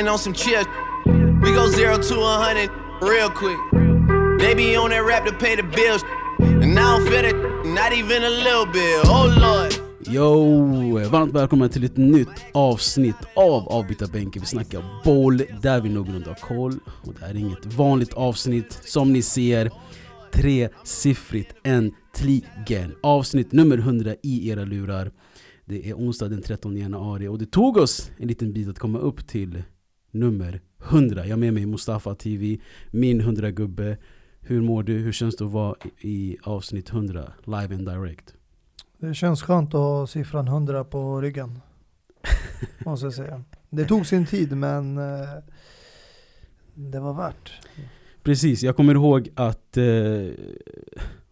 being on some chill. We go zero to a hundred real quick. They be on that rap to pay the bills. And I don't feel it, not even a little bit. Oh lord. Yo! Varmt välkomna till ett nytt avsnitt av Avbytarbänken. Vi snackar boll där vi någorlunda har koll. Och det här är inget vanligt avsnitt. Som ni ser, tresiffrigt äntligen. Avsnitt nummer 100 i era lurar. Det är onsdag den 13 januari och det tog oss en liten bit att komma upp till nummer 100. Jag har med mig Mustafa TV, min 100-gubbe. Hur mår du? Hur känns det att vara i avsnitt 100 live and direct? Det känns skönt att ha siffran 100 på ryggen. måste jag säga. Det tog sin tid men eh, det var värt. Precis, jag kommer ihåg att eh,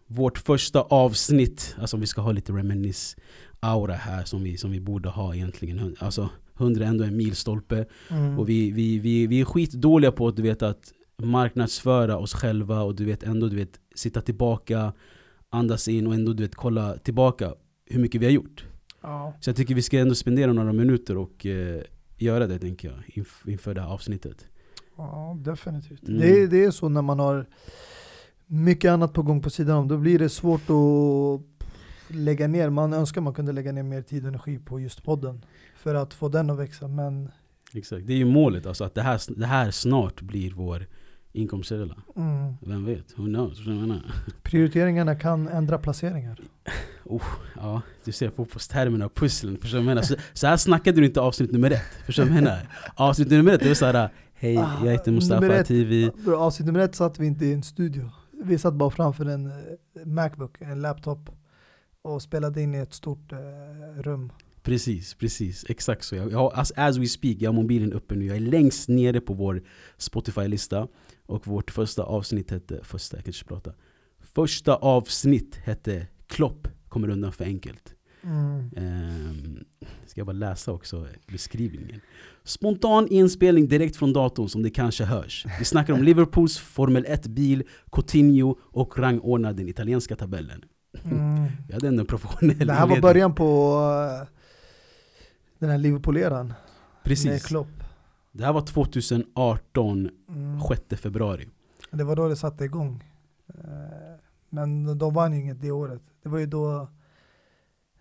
vårt första avsnitt, alltså vi ska ha lite reminisce-aura här som vi, som vi borde ha egentligen. Alltså 100 är ändå en milstolpe. Mm. Och vi, vi, vi, vi är skitdåliga på att du vet att marknadsföra oss själva och du vet ändå du vet sitta tillbaka, andas in och ändå du vet kolla tillbaka hur mycket vi har gjort. Ja. Så jag tycker vi ska ändå spendera några minuter och eh, göra det tänker jag inf- inför det här avsnittet. ja, definitivt. Mm. Det, det är så när man har mycket annat på gång på sidan om. Då blir det svårt att lägga ner. Man önskar man kunde lägga ner mer tid och energi på just podden. För att få den att växa. Men Exakt, det är ju målet alltså att det här, det här snart blir vår inkomstkälla. mm, Vem vet? Who knows? Prioriteringarna kan ändra placeringar. Ja, du ser fotbollstermerna och pusslen. Förstår du menar? Så, så här snackade du inte avsnitt nummer ett. Förstår du menar? Avsnitt nummer ett, det var såhär Hej, jag heter Ah, Mustafa ett. TV. Bro, avsnitt nummer ett satt vi inte i en studio. Vi satt bara framför en eh, Macbook, en laptop och spelade in i ett stort eh, rum. Precis, precis. Exakt så. Jag, jag as, as we speak, jag har mobilen uppe nu. Jag är längst nere på vår Spotify-lista. Och vårt första avsnitt hette, första, jag kan inte prata. Första avsnitt hette Klopp kommer undan för enkelt. Ehm, ska jag bara läsa också beskrivningen. Spontan inspelning direkt från datorn som det kanske hörs. Vi snackar om Liverpools Formel 1-bil, Coutinho och rangordnar den italienska tabellen. Mm. Vi hade ändå en professionell Det här var början på eh, den här Liverpool-eran med Precis. Klopp. Det här var 2018, Mm. 6 februari. Det var då det satte igång. Eh, Men de vann ju inget det året. Det var ju då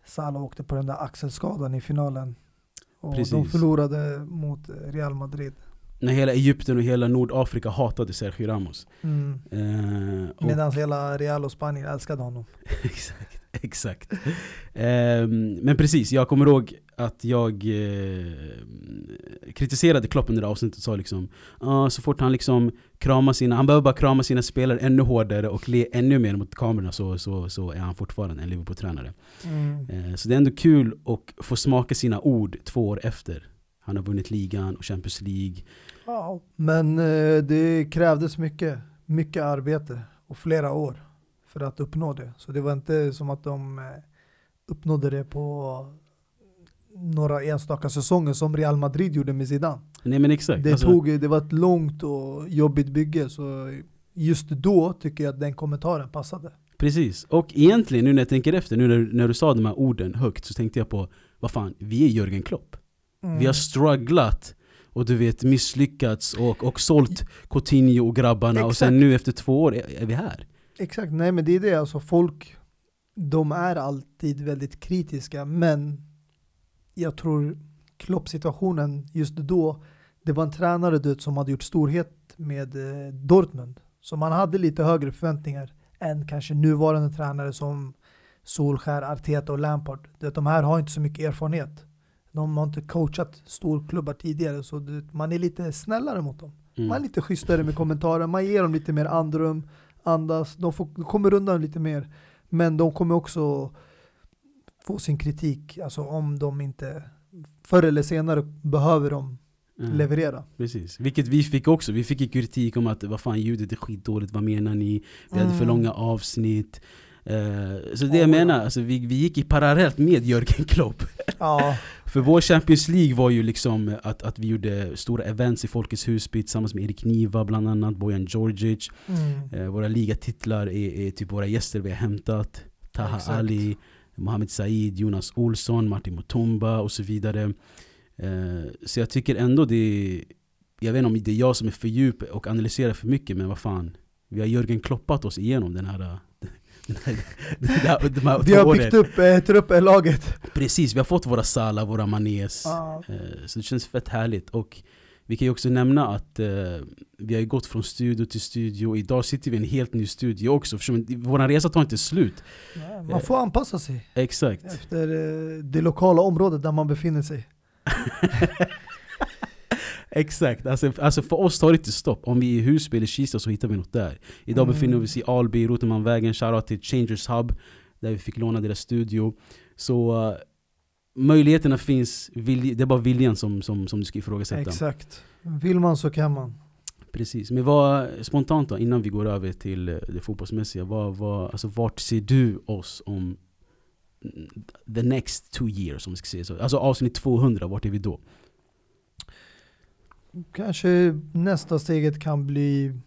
Salah åkte på den där axelskadan i finalen. Och de Precis. förlorade mot Real Madrid. När hela Egypten och hela Nordafrika hatade Sergio Ramos. Mm. Eh, Medan hela Real och Spanien älskade honom. exakt, exakt. Ehm, men precis, jag kommer ihåg att jag eh, kritiserade Klopp under det avsnittet och sa liksom ah, så fort han liksom kramar sina, han behöver bara krama sina spelare ännu hårdare och le ännu mer mot kamerorna så, så, så är han fortfarande en Liverpool-tränare. Mm. Eh, så det är ändå kul att få smaka sina ord två år efter. Han har vunnit ligan och Champions League. Ja, men eh, det krävdes mycket, mycket arbete och flera år för att uppnå det. Så det var inte som att de eh, uppnådde det på några enstaka säsonger som Real Madrid gjorde med Zidane. Nej men exakt. Det, Alltså- tog, det var ett långt och jobbigt bygge så just då tycker jag att den kommentaren passade. Precis, och egentligen nu när jag tänker efter, nu när, när du sa de här orden högt så tänkte jag på Vad fan, vi är Jörgen Klopp. Mm. Vi har strugglat och du vet misslyckats och, och sålt Coutinho och grabbarna och sen Exakt. nu efter två år är, är vi här. Exakt, nej men det är det alltså folk de är alltid väldigt kritiska men jag tror Klopp-situationen just då det var en tränare du som hade gjort storhet med eh, Dortmund så man hade lite högre förväntningar än kanske nuvarande tränare som Solskär, Arteta och Lampard. De här har inte så mycket erfarenhet. De har inte coachat storklubbar tidigare så du, vet, man är lite snällare mot dem. Mm. Man är lite schysstare med kommentarer, man ger dem lite mer andrum, andas, de, får, de kommer undan lite mer. Men de kommer också få sin kritik, alltså om de inte förr eller senare behöver de Mm. leverera. Precis, vilket vi fick också. Vi fick kritik om att vad fan ljudet är skitdåligt, vad menar ni? Vi hade för Mm. långa avsnitt. Eh, så det Ja, jag menar, ja. alltså, vi, vi gick i parallellt med Jörgen Klopp. Ja, För vår Champions League var ju liksom att, att vi gjorde stora events i Folkets Husby tillsammans med Erik Niva bland annat, Bojan Djordjic. mm. Eh, våra ligatitlar är, är typ våra gäster vi har hämtat. Taha Exakt. Ali, Mohamed Said, Jonas Olsson, Martin Mutumba och så vidare. Eh, så jag tycker ändå det, jag vet inte om det är jag som är för djup och analyserar för mycket, men vad fan. Vi har Jörgen kloppat oss igenom den här... Här, de här Vi har åren. byggt upp eh, truppelaget. Precis, vi har fått våra Sala, våra Manes. Ah. Eh, Så det känns fett härligt. Och vi kan ju också nämna att eh, vi har gått från studio till studio. Idag sitter vi i en helt ny studio också. Vår resa tar inte slut. Man får anpassa sig Exakt. efter eh, det lokala området där man befinner sig. Exakt, alltså, alltså för oss tar det inte stopp. Om vi är i Husby eller Kista så hittar vi något där. Idag Mm. befinner vi oss i Alby, Rotermanvägen, shoutout till Changers Hub. Där vi fick låna deras studio. Så uh, möjligheterna finns, det är bara viljan som, som, som du ska ifrågasätta. Exakt. Vill man så kan man. Precis, men vad spontant då, innan vi går över till eh, det fotbollsmässiga. Vad, vad, alltså, vart ser du oss om the next two years? Om vi ska säga så. Alltså avsnitt 200, vart är vi då? Kanske nästa steget kan bli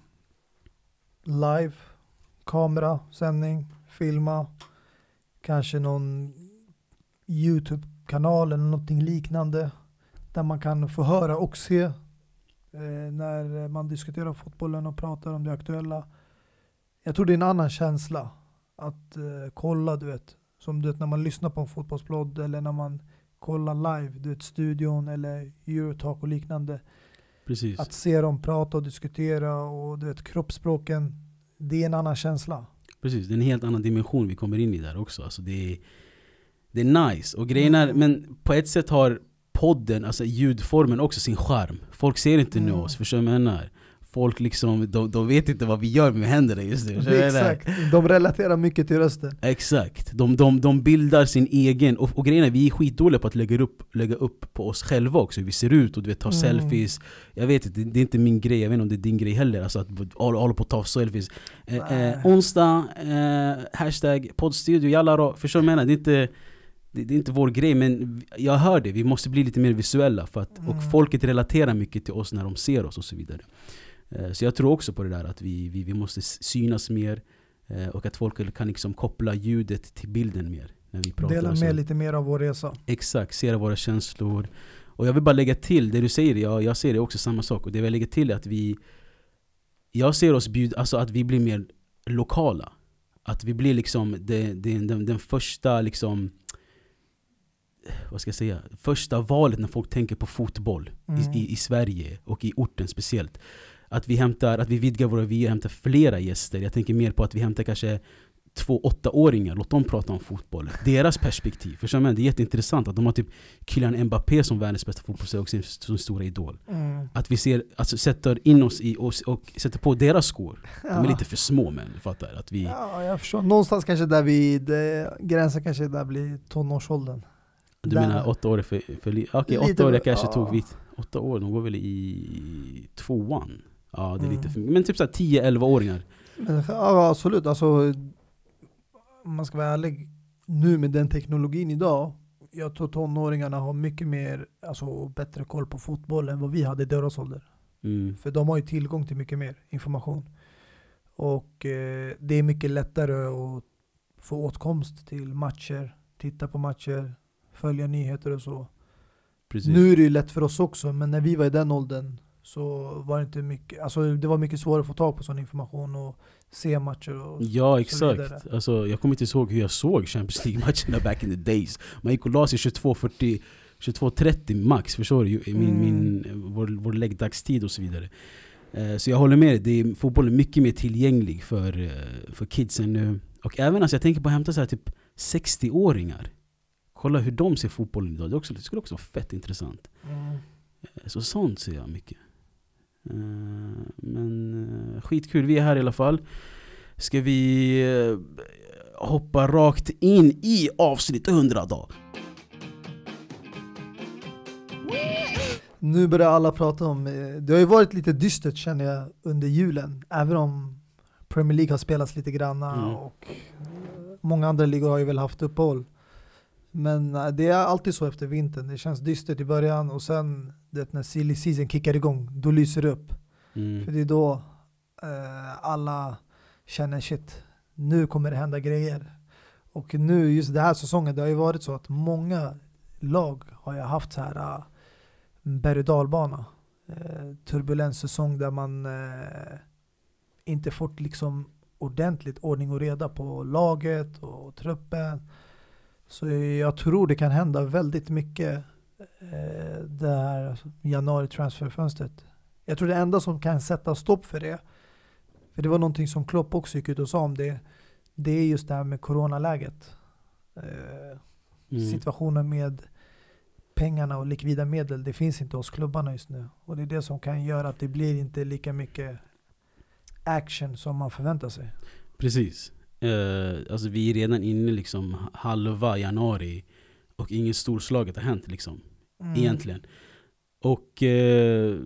live, kamera, sändning, filma. Kanske någon YouTube-kanal eller någonting liknande. Där man kan få höra och se eh, när man diskuterar fotbollen och pratar om det aktuella. Jag tror det är en annan känsla att eh, kolla, du vet. Som du vet när man lyssnar på en fotbollsblogg eller när man kollar live, du vet studion eller Eurotalk och liknande. Precis. Att se dem prata och diskutera och du vet kroppsspråken, det är en annan känsla. Precis, det är en helt annan dimension vi kommer in i där också. Alltså det, är, det är nice. Och grejen är, men på ett sätt har podden, alltså ljudformen också sin charm. Folk ser inte nu Mm. oss, förstår du vad jag menar? Folk liksom, de, de vet inte vad vi gör med händerna just nu. Exakt, de relaterar mycket till rösten. Exakt, de, de, de bildar sin egen, och, och grejen är vi är skitdåliga på att lägga upp, lägga upp på oss själva också, hur vi ser ut och du vet ta Mm. selfies Jag vet inte, det är inte min grej, jag vet inte om det är din grej heller, alltså att hålla på att ta selfies eh, eh, Onsdag, eh, hashtag poddstudio, jalla då, förstår du vad jag menar? Det är inte det, det är inte vår grej, men jag hör det, vi måste bli lite mer visuella för att, Mm. Och folket relaterar mycket till oss när de ser oss och så vidare Så jag tror också på det där att vi, vi, vi måste synas mer eh, Och att folk kan liksom koppla ljudet till bilden mer när vi pratar Dela med lite mer av vår resa. Exakt, ser våra känslor Och jag vill bara lägga till, det du säger, jag, jag ser det också samma sak Och det jag vill lägga till är att vi Jag ser oss bjuda, alltså att vi blir mer lokala Att vi blir liksom det, den, den första liksom vad ska jag säga? Första valet när folk tänker på fotboll Mm. i, i, i Sverige och i orten speciellt. Att vi, hämtar, att vi vidgar våra vyer, hämtar flera gäster. Jag tänker mer på att vi hämtar kanske två åttaåringar, låt dem prata om fotboll. Deras perspektiv. Förstår menar? Det är jätteintressant att de har typ Kylian Mbappé som världens bästa fotbollsspelare och sin, sin stora idol. Mm. Att vi ser, alltså, sätter in oss i oss och sätter på deras skor. De är Ja. lite för små men fattar. Att vi, Ja, jag förstår. Någonstans kanske där vi, det, gränsen kanske där blir tonårsåldern. du där- menar åtta år är för, för Okej, Lite- åtta år jag kanske ja. tog vid, Åtta år, de går väl i tvåan? Ja det är lite Mm. för Men typ såhär 10-11-åringar. Men, ja, absolut, alltså, om man ska vara ärlig, nu med den teknologin idag, jag tror tonåringarna har mycket mer, alltså bättre koll på fotboll än vad vi hade i deras ålder. Mm. För de har ju tillgång till mycket mer information. Och eh, det är mycket lättare att få åtkomst till matcher, titta på matcher, följa nyheter och så. Precis. Nu är det ju lätt för oss också, men när vi var i den åldern så var det inte mycket, alltså det var mycket svårare att få tag på sån information och se matcher och Ja exakt, alltså, jag kommer inte ihåg hur jag såg Champions League-matcherna back in the days. Man gick och la sig 22.40 22.30 max, förstår du? Min, Mm. min, vår, vår läggdagstid och så vidare. Eh, Så jag håller med dig, det är, mycket mer tillgänglig för, eh, för kidsen nu. Och även alltså, jag tänker på att hämta så här, typ 60-åringar Kolla hur de ser fotbollen idag, det, också, det skulle också vara fett intressant. Mm. Eh, Så sånt ser jag mycket. Eh, Men eh, skitkul, vi är här i alla fall. Ska vi eh, hoppa rakt in i avsnitt 100 då? Nu börjar alla prata om, det har ju varit lite dystert känner jag under julen, även om Premier League har spelats lite granna Mm. och många andra ligor har ju väl haft uppehåll. Men eh, det är alltid så efter vintern, det känns dystert i början och sen det, när silly season kickar igång, då lyser det upp. För Mm. det är då eh, alla känner shit, nu kommer det hända grejer. Och nu, just den här säsongen, det har ju varit så att många lag har ju haft så här uh, berg och dalbana. eh, turbulent säsong där man eh, inte fått liksom ordentligt ordning och reda på laget och truppen. Så jag tror det kan hända väldigt mycket eh, det här januari transferfönstret. Jag tror det enda som kan sätta stopp för det, för det var någonting som Klopp också gick ut och sa om det, det är just det här med coronaläget. Eh, Mm. Situationen med pengarna och likvida medel, det finns inte hos klubbarna just nu. Och det är det som kan göra att det blir inte lika mycket action som man förväntar sig. Precis. Eh, alltså vi är redan inne liksom halva januari och inget storslaget har hänt liksom. Mm. Egentligen. Och eh,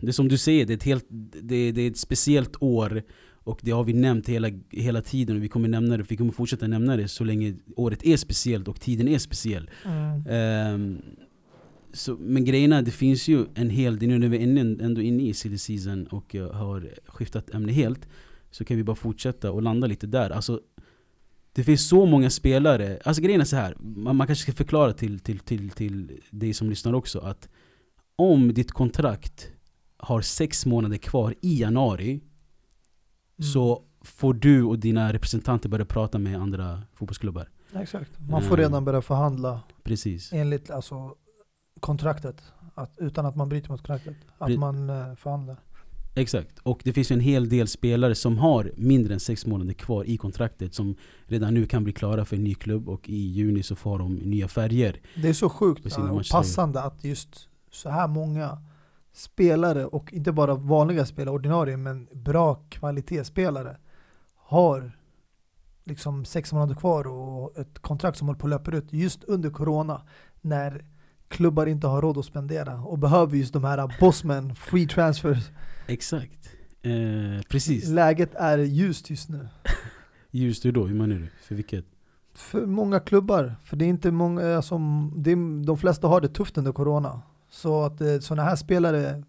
det är som du säger, det är, ett helt, det, det är ett speciellt år och det har vi nämnt hela, hela tiden och vi kommer nämna det, vi kommer fortsätta nämna det så länge året är speciellt och tiden är speciell. Mm. Ehm, så, men grejerna, det finns ju en hel del, nu när vi är inne, ändå inne i silly season och jag har skiftat ämne helt Så kan vi bara fortsätta och landa lite där alltså, Det finns så många spelare, alltså grejen är så här man, man kanske ska förklara till, till, till, till dig som lyssnar också att Om ditt kontrakt har sex månader kvar i januari Mm. Så får du och dina representanter börja prata med andra fotbollsklubbar Exakt. Man får Mm. redan börja förhandla Precis enligt alltså, kontraktet. Att, utan att man bryter mot kontraktet. Att Pre- man eh, förhandlar. Exakt, och det finns ju en hel del spelare som har mindre än sex månader kvar i kontraktet som redan nu kan bli klara för en ny klubb och i juni så får de nya färger. Det är så sjukt och passande att just så här många spelare och inte bara vanliga spelare, ordinarie, men bra kvalitetsspelare har liksom sex månader kvar och ett kontrakt som håller på att löpa ut just under corona när klubbar inte har råd att spendera och behöver just de här bossmen, free transfers. Exakt. Eh, precis. Läget är ljust just nu. Just hur då? Hur menar du? För vilket? För många klubbar, för det är inte många som, det är, de flesta har det tufft under corona. Så att eh, sådana här spelare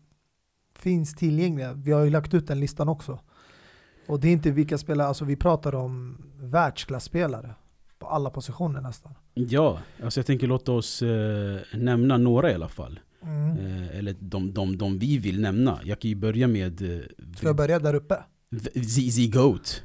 finns tillgängliga. Vi har ju lagt ut den listan också. Och det är inte vilka spelare, alltså vi pratar om världsklasspelare på alla positioner nästan. Ja, alltså jag tänker låta oss eh, nämna några i alla fall. Mm. Eh, eller de, de, de vi vill nämna. Jag kan ju börja med eh, Ska jag börja där uppe? ZZ Goat.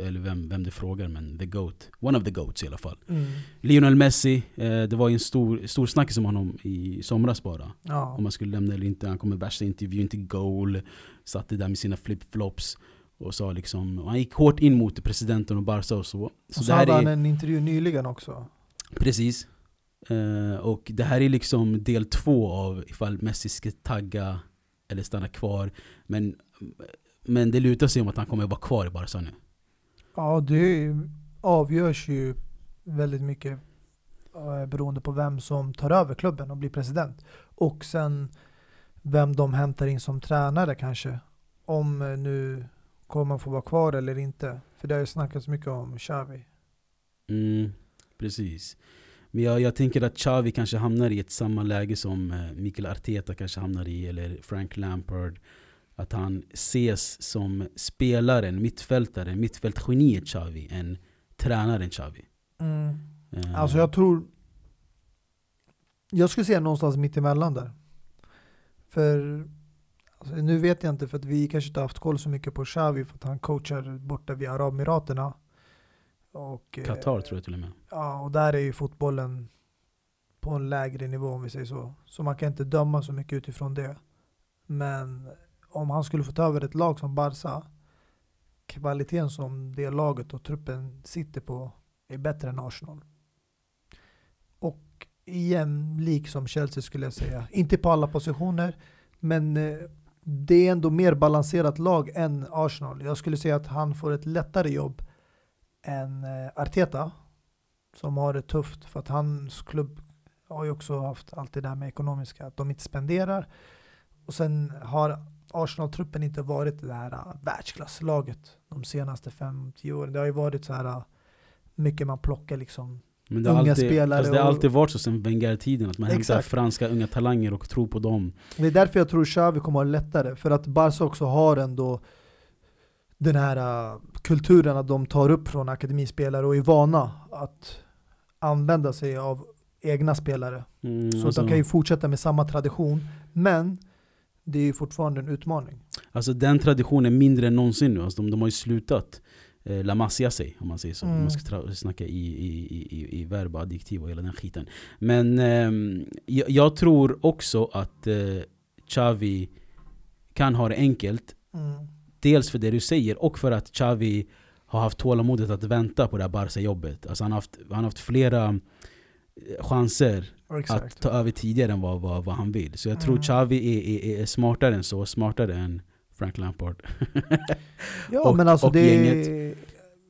Eller vem, vem det frågar, men the GOAT. One of the GOATs i alla fall. Mm. Lionel Messi, eh, det var ju en stor, stor snackis om honom i somras bara. Ja. Om man skulle lämna eller inte. Han kom med värsta intervjun till goal. Satte där med sina flip-flops. Och sa liksom, och han gick hårt in mot presidenten och Barca och så. Och Så så det här hade han är, en intervju nyligen också. precis. Eh, och det här är liksom del två av ifall Messi ska tagga eller stanna kvar. Men, men det lutar sig om att han kommer att vara kvar i Barca nu. Ja, det avgörs ju väldigt mycket eh, beroende på vem som tar över klubben och blir president. Och sen vem de hämtar in som tränare kanske. Om eh, nu kommer man få vara kvar eller inte. För det har ju snackats mycket om Xavi. Mm, precis. Men jag, jag tänker att Xavi kanske hamnar i ett samma läge som eh, Mikael Arteta kanske hamnar i, eller Frank Lampard. Att han ses som spelaren, mittfältaren, mittfältgeniet Xavi än tränaren Xavi. Eh, Alltså jag tror... Jag skulle säga någonstans mitt emellan där. För alltså, nu vet jag inte för att vi kanske inte har haft koll så mycket på Xavi för att han coachar borta vid Arabemiraterna. Och, eh, Qatar tror jag till och med. Ja, och där är ju fotbollen på en lägre nivå om vi säger så. Så man kan inte döma så mycket utifrån det. Men om han skulle få ta över ett lag som Barca, kvaliteten som det laget och truppen sitter på är bättre än Arsenal. Och jämlik som Chelsea skulle jag säga. Inte på alla positioner, men eh, det är ändå mer balanserat lag än Arsenal. Jag skulle säga att han får ett lättare jobb än eh, Arteta som har det tufft för att hans klubb har ju också haft allt det där med ekonomiska, att de inte spenderar. Och sen har Arsenal-truppen inte varit det här uh, världsklasslaget de senaste 5-10 åren. Det har ju varit så här uh, mycket man plockar liksom. Men det har, Unga alltid, spelare alltså det har alltid varit så sen Wenger-tiden, att man hämtar Exakt. franska unga talanger och tror på dem. Det är därför jag tror Xavi kommer ha det lättare. För att Barca också har ändå den här uh, kulturen att de tar upp från akademispelare och är vana att använda sig av egna spelare. Mm, Så alltså, de kan ju fortsätta med samma tradition. Men det är ju fortfarande en utmaning. Alltså den traditionen är mindre än någonsin nu. Alltså de, de har ju slutat eh, la masia sig, om man säger så. Mm. Om man ska snacka i, i, i, i, i verb och adjektiv och hela den skiten. Men ehm, jag, jag tror också att eh, Xavi kan ha det enkelt. Mm. Dels för det du säger och för att Xavi har haft tålamodet att vänta på det här Barca-jobbet. Alltså han, har haft, han har haft flera eh, chanser att Exakt. ta över tidigare än vad, vad, vad han vill. Så jag tror Mm. Xavi är, är, är smartare än så, smartare än Frank Lampard. Ja och- men alltså och det... gänget.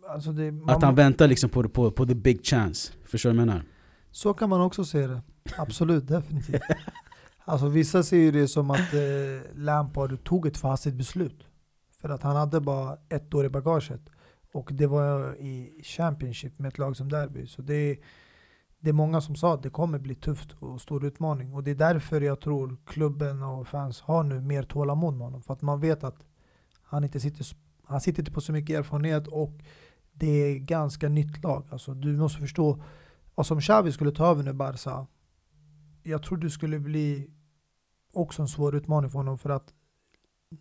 Alltså det man, Att han väntar liksom på, på, på the big chance. Förstår du vad jag menar? Så kan man också se det. Absolut, definitivt. Alltså vissa ser ju det som att eh, Lampard tog ett fastigt beslut. För att han hade bara ett år i bagaget. Och det var i Championship med ett lag som Derby. Så det är, det är många som sa att det kommer bli tufft och stor utmaning. Och det är därför jag tror klubben och fans har nu mer tålamod med honom. För att man vet att han inte sitter, han sitter inte på så mycket erfarenhet och det är ganska nytt lag. Alltså du måste förstå, alltså, och som Xavi skulle ta över nu Barca, jag tror det skulle bli också en svår utmaning för honom för att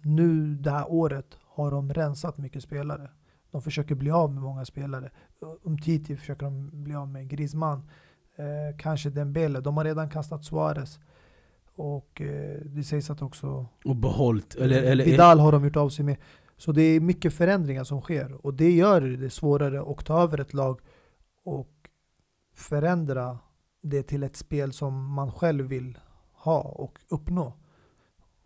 nu det här året har de rensat mycket spelare. De försöker bli av med många spelare. Om Titi försöker de bli av med Griezmann, eh, kanske Dembele. De har redan kastat Suarez. Och eh, det sägs att också Och behållt. Eller, eller, Vidal har de gjort av sig med. Så det är mycket förändringar som sker och det gör det svårare att ta över ett lag och förändra det till ett spel som man själv vill ha och uppnå.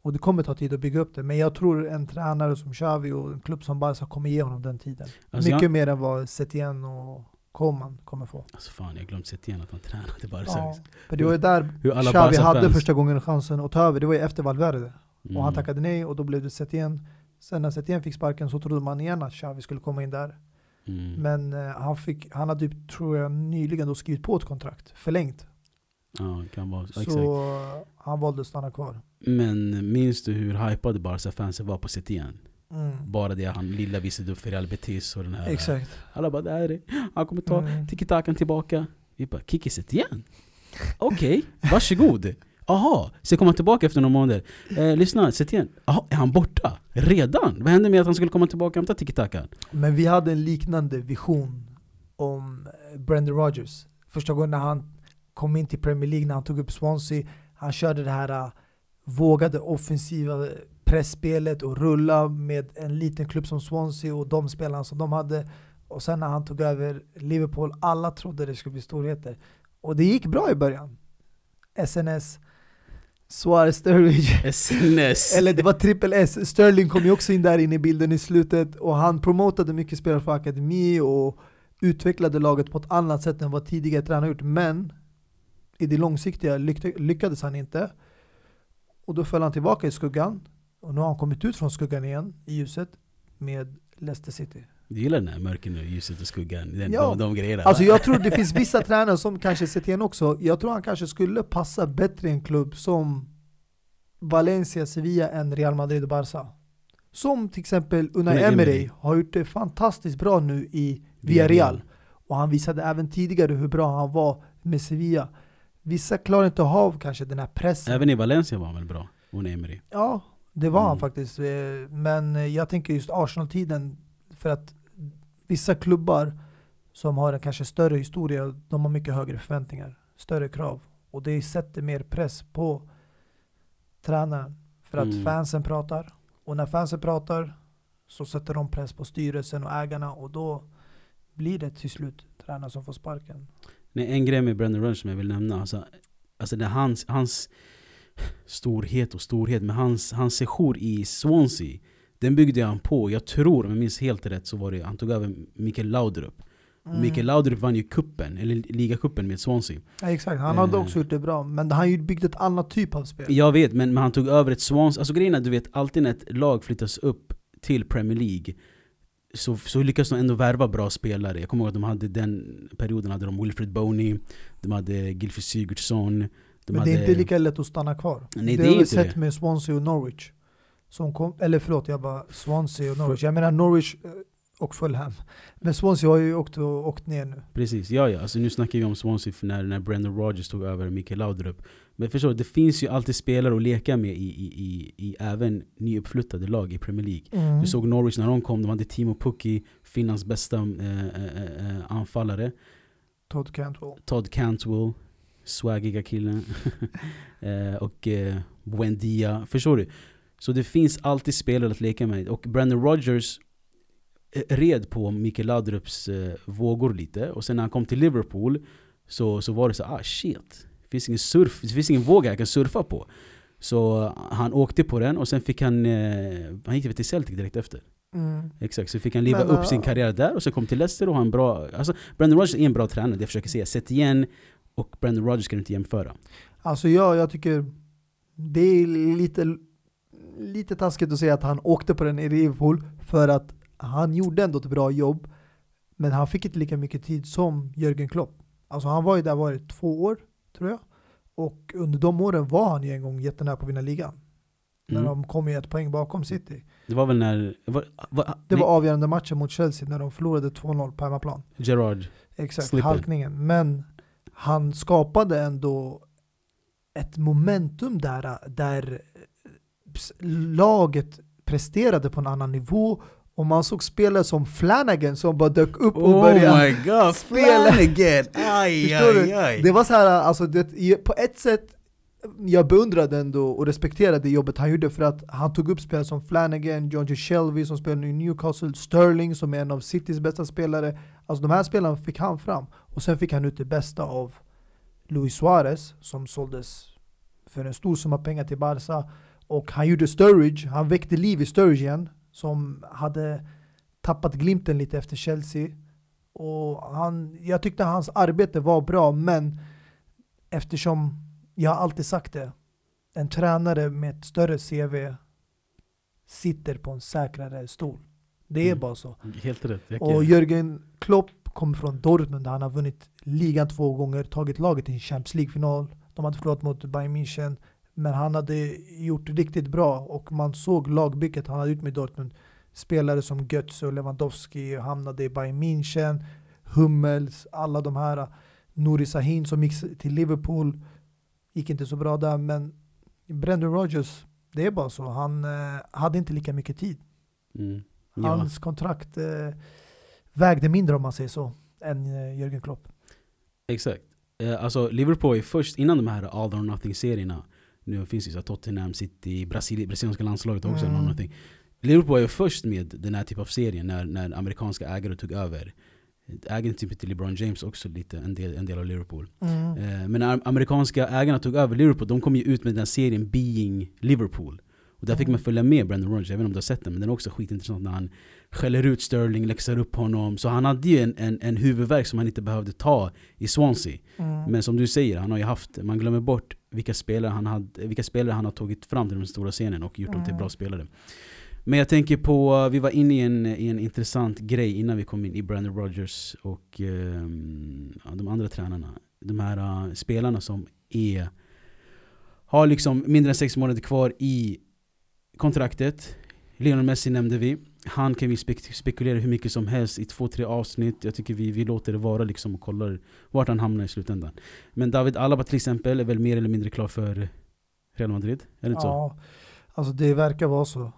Och det kommer ta tid att bygga upp det. Men jag tror en tränare som Xavi och en klubb som Barca kommer ge honom den tiden. Alltså Mycket jag, mer än vad Setien och Koman kommer få. alltså fan, jag sett igen att han tränade Barca. Ja, för det var ju där Xavi hade första gången chansen att ta över. Det var ju efter Valverde. Mm. Och han tackade nej och då blev det Setien. Sen när Setien fick sparken så trodde man igen att Xavi skulle komma in där. Mm. Men eh, han, fick, han hade, typ, tror jag, nyligen då skrivit på ett kontrakt. Förlängt. Ja, kan vara. Så Exakt. han valde att stanna kvar. Men minns du hur hypade Barca-fansen var på Setien? Mm. Bara det han lilla visade upp för Real Betis och den här... Exakt. Alla bara, det här är Han kommer ta Mm. tiki-takan tillbaka. Vi bara, Kiki Setien? Okej, varsågod. Aha, så kommer han tillbaka efter några månader. Eh, lyssna, Setien, aha, är han borta? Redan? Vad hände med att han skulle komma tillbaka och hämta tiki-takan? Men vi hade en liknande vision om Brendan Rodgers. Första gången när han kom in till Premier League, när han tog upp Swansea. Han körde det här eh, vågade offensiva pressspelet och rulla med en liten klubb som Swansea och de spelarna som de hade. Och sen när han tog över Liverpool, alla trodde det skulle bli storheter. Och det gick bra i början. SNS, Suarez Sturridge. SNS. Eller det var trippel S. Sterling kom ju också in där inne i bilden i slutet och han promotade mycket spelare från akademi och utvecklade laget på ett annat sätt än vad tidigare tränare gjort. Men i det långsiktiga lyck- lyckades han inte. Och då föll han tillbaka i skuggan. Och nu har han kommit ut från skuggan igen i ljuset med Leicester City. Du gillar den här mörken och ljuset och skuggan? Den, Ja. de, de grejerna? Alltså jag tror det finns vissa tränare som kanske Setien också, jag tror han kanske skulle passa bättre i en klubb som Valencia, Sevilla än Real Madrid och Barca. Som till exempel Unai Emery Emery. har gjort det fantastiskt bra nu i. Villarreal. Och han visade även tidigare hur bra han var med Sevilla. Vissa klarar inte av kanske den här pressen. Även i Valencia var han väl bra? Unai Emery. Ja, det var han Mm. faktiskt. Eh, Men jag tänker just Arsenal-tiden, för att vissa klubbar som har en kanske större historia, de har mycket högre förväntningar, större krav. Och det sätter mer press på tränaren. För att Mm. fansen pratar. Och när fansen pratar så sätter de press på styrelsen och ägarna och då blir det till slut tränaren som får sparken. Nej, en grej med Brendan Rodgers som jag vill nämna. Alltså, alltså det hans, hans storhet och storhet, men hans, hans sejour i Swansea, den byggde han på. Jag tror, om jag minns helt rätt, så var det han tog över Mikael Laudrup. Mm. Mikael Laudrup vann ju kuppen, eller ligacupen med Swansea. Ja, exakt, han hade Eh. också gjort det bra. Men han byggt ett annat typ av spel. Jag vet, men, men han tog över ett Swansea. Alltså grejen är, du vet, alltid när ett lag flyttas upp till Premier League så, så lyckas de ändå värva bra spelare. Jag kommer ihåg att de hade den perioden hade de Wilfred Boney, de hade Gylfi Sigurdsson, de Men hade... det är inte lika lätt att stanna kvar. Nej, det det är har vi sett med Swansea och Norwich. Som kom, eller förlåt, jag bara Swansea och Norwich. Jag menar Norwich, eh, och Fulham. Men Swansea har ju åkt, åkt ner nu. Precis, ja ja. Alltså, nu snackar vi om Swansea när, när Brendan Rodgers tog över Mikael Laudrup. Men förstår du, det finns ju alltid spelare att leka med i, i, i, i även nyuppflyttade lag i Premier League. Mm. Du såg Norwich när de kom, de hade Timo Pukki, Finlands bästa eh, eh, eh, anfallare. Todd Cantwell. Todd Cantwell, swaggiga killen. eh, och eh, Buendia. Förstår du? Så det finns alltid spelare att leka med. Och Brandon Rodgers eh, red på Mikael Laudrups eh, vågor lite. Och sen när han kom till Liverpool så, så var det så ah shit. Det finns ingen, surf, det finns ingen våg jag kan surfa på. Så eh, han åkte på den och sen fick han, eh, han gick till Celtic direkt efter. Mm. Exakt, så fick han Men, upp sin karriär där och sen kom till Leicester och har en bra... Alltså Brandon Rodgers är en bra tränare, det jag försöker säga. Sätt igen och Brandon Rodgers kan du inte jämföra. Alltså jag, jag tycker det är lite, lite taskigt att säga att han åkte på den i Liverpool för att han gjorde ändå ett bra jobb. Men han fick inte lika mycket tid som Jörgen Klopp. Alltså han var ju där var det två år, tror jag. Och under de åren var han ju en gång jättenära på att vinna ligan. När Mm. de kom ju ett poäng bakom City. Det var väl när... Var, var, Det var avgörande matchen mot Chelsea när de förlorade 2-0 på hemmaplan. Gerard. Exakt, Slipper. halkningen. Men han skapade ändå ett momentum där, där laget presterade på en annan nivå och man såg spelare som Flanagan som bara dök upp och började Oh my god, spela. Flanagan! Aj, aj, aj. Det var så här, alltså det, på ett sätt jag beundrade ändå och respekterade det jobbet han gjorde för att han tog upp spelare som Flanagan, John G. Shelby som spelar i Newcastle, Sterling som är en av Citys bästa spelare. Alltså de här spelarna fick han fram. Och sen fick han ut det bästa av Luis Suarez som såldes för en stor summa pengar till Barca. Och han gjorde Sturridge, han väckte liv i Sturridge igen som hade tappat glimten lite efter Chelsea. Och han, jag tyckte hans arbete var bra men eftersom jag alltid sagt det, en tränare med ett större CV sitter på en säkrare stol. Det är Mm. bara så. Helt rätt. Jag Och Jörgen Klopp kommer från Dortmund där han har vunnit ligan två gånger, tagit laget till en Champions League-final. De hade förlorat mot Bayern München, men han hade gjort riktigt bra och man såg lagbygget han hade gjort med Dortmund. Spelare som Götze och Lewandowski hamnade i Bayern München, Hummels, alla de här. Nouri Sahin som gick till Liverpool, gick inte så bra där, men Brendan Rodgers, det är bara så. Han eh, hade inte lika mycket tid. Mm. Ja. Hans kontrakt eh, vägde mindre om man säger så, än eh, Jörgen Klopp. Exakt. Eh, alltså Liverpool är först, innan de här all or nothing-serierna, nu finns ju så Tottenham, City, Brasil, brasilianska landslaget också, Mm. nothing. Liverpool är först med den här typen av serien när, när amerikanska ägare tog över. Ägaren typ till LeBron James också lite en del, en del av Liverpool. Eh, Men när amerikanska ägarna tog över Liverpool, de kom ju ut med den här serien Being Liverpool. Och där fick Mm. man följa med Brandon Rodgers, jag vet inte om du har sett den, men den är också skitintressant när han skäller ut Sterling, läxar upp honom. Så han hade ju en, en, en huvudvärk som han inte behövde ta i Swansea. Mm. Men som du säger, han har ju haft, man glömmer bort vilka spelare han, hade, vilka spelare han har tagit fram till den stora scenen och gjort dem till Mm. bra spelare. Men jag tänker på, vi var inne i en, i en intressant grej innan vi kom in i Brandon Rodgers och ja, de andra tränarna. De här uh, spelarna som är, har liksom mindre än sex månader kvar i kontraktet. Lionel Messi nämnde vi. Han kan vi spek spekulera hur mycket som helst i två, tre avsnitt. Jag tycker vi, vi låter det vara liksom och kollar vart han hamnar i slutändan. Men David Alaba till exempel är väl mer eller mindre klar för Real Madrid? Är det inte så? Ja, alltså det verkar vara så.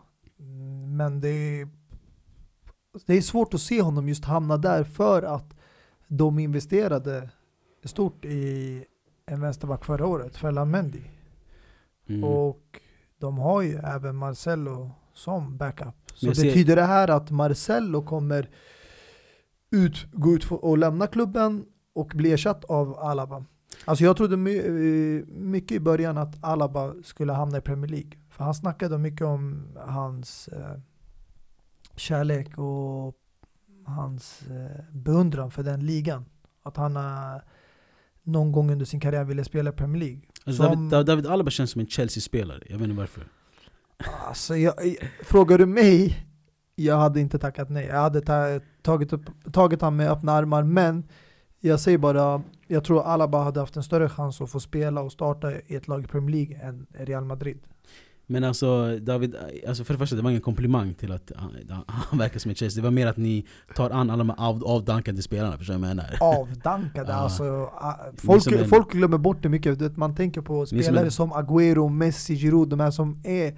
Men det är, det är svårt att se honom just hamna där för att de investerade stort i en vänsterback förra året, Ferland Mendy. Mm. Och de har ju även Marcelo som backup. Så betyder det här att Marcelo kommer ut, gå ut och lämna klubben och bli ersatt av Alaba? Alltså jag trodde eh, mycket i början att Alaba skulle hamna i Premier League. För han snackade mycket om hans eh, kärlek och hans eh, beundran för den ligan. Att han eh, någon gång under sin karriär ville spela i Premier League. Alltså som- David, David Alaba känns som en Chelsea-spelare, jag vet inte varför. Alltså, jag, frågar du mig, jag hade inte tackat nej. Jag hade ta, tagit, upp, tagit han med öppna armar, men jag säger bara, jag tror Alaba hade haft en större chans att få spela och starta i ett lag i Premier League än Real Madrid. Men alltså David, alltså för det första det var ingen komplimang till att han, han verkar som ett chase Det var mer att ni tar an alla de här av, avdankade spelarna, förstår du vad jag menar? Avdankade, alltså. Folk, som en- folk glömmer bort det mycket. Man tänker på som spelare en- som Agüero, Messi, Giroud, de här som är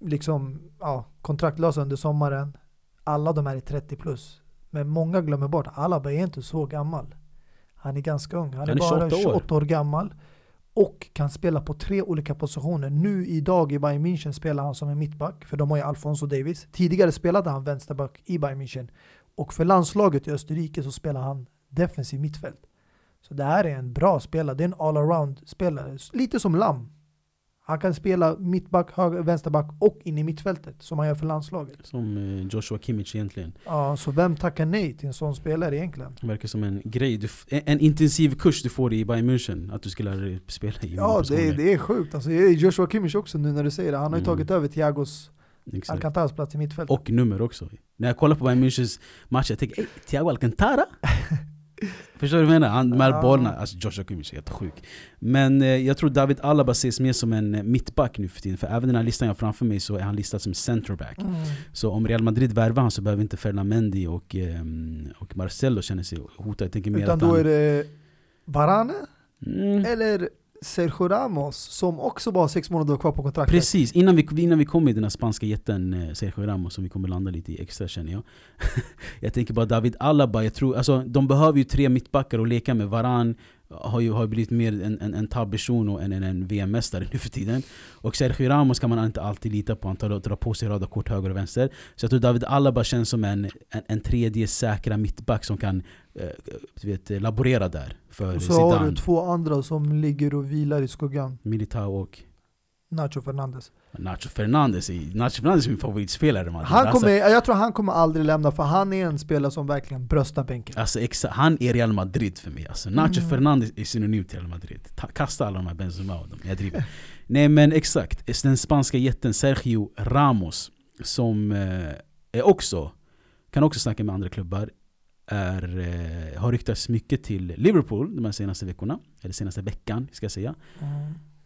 liksom ja, kontraktlösa under sommaren. Alla de här är 30 plus. Men många glömmer bort, Alaba är inte så gammal. Han är ganska ung, han, Han är, är bara 28 år. 28 år gammal. Och kan spela på tre olika positioner. Nu idag i Bayern München spelar han som en mittback, för de har ju Alfonso Davis. Tidigare spelade han vänsterback i Bayern München. Och för landslaget i Österrike så spelar han defensiv mittfält. Så det här är en bra spelare, det är en all-around spelare. Lite som Lam. Han kan spela mittback, höger, vänsterback och in i mittfältet som han gör för landslaget. Som eh, Joshua Kimmich egentligen Ja, så vem tackar nej till en sån spelare egentligen? Verkar som en grej, du, en, en intensiv kurs du får i Bayern München Att du ska lära dig spela i Ja, det, är- det är sjukt. Alltså, det Joshua Kimmich också nu när du säger det. Han har ju Mm. tagit över Thiagos Exakt. Alcantaras plats i mittfältet. Och nummer också När jag kollar på Bayern Münchens matcher, jag tänker ey, Thiago Alcantara? Förstår du vad jag menar? Han, de här Ja. bollarna, alltså Joshua Kimmich är helt sjuk Men eh, jag tror David Alaba ses mer som en eh, mittback nu för tiden För även den här listan jag har framför mig så är han listad som centerback Mm. Så om Real Madrid värvar han så behöver inte Ferdinand Mendy och, ehm, och Marcelo känna sig hotade Jag tänker mer Utan att då han... är det Varane Mm. eller Sergio Ramos som också bara har sex månader kvar på kontraktet. Precis, innan vi, innan vi kommer i den här spanska jätten eh, Sergio Ramos som vi kommer landa lite i extra känner jag Jag tänker bara David Alaba, jag tror, alltså, de behöver ju tre mittbackar att leka med Varan har ju har blivit mer en, en, en tab-person och en, en, en VM-mästare nu för tiden. Och Sergio Ramos kan man inte alltid lita på, han tar, drar på sig röda kort höger och vänster. Så jag tror David Alaba känns som en, en, en tredje säkra mittback som kan eh, vet, laborera där för Och så har Zidane, du två andra som ligger och vilar i skuggan. Militao och Nacho Fernandes. Nacho Fernandes, är- Nacho Fernandes är min favoritspelare man. Han alltså, kommer, jag tror han kommer aldrig lämna för han är en spelare som verkligen bröstar bänken. alltså, exa, han är Real Madrid för mig alltså. Nacho Mm. Fernandes är synonym till Real Madrid Ta, Kasta alla de här Benzema och dem, jag driver Nej men exakt, den spanska jätten Sergio Ramos Som eh, är också, kan också snacka med andra klubbar är, eh, Har ryktats mycket till Liverpool de här senaste veckorna Eller senaste veckan ska jag säga Eh,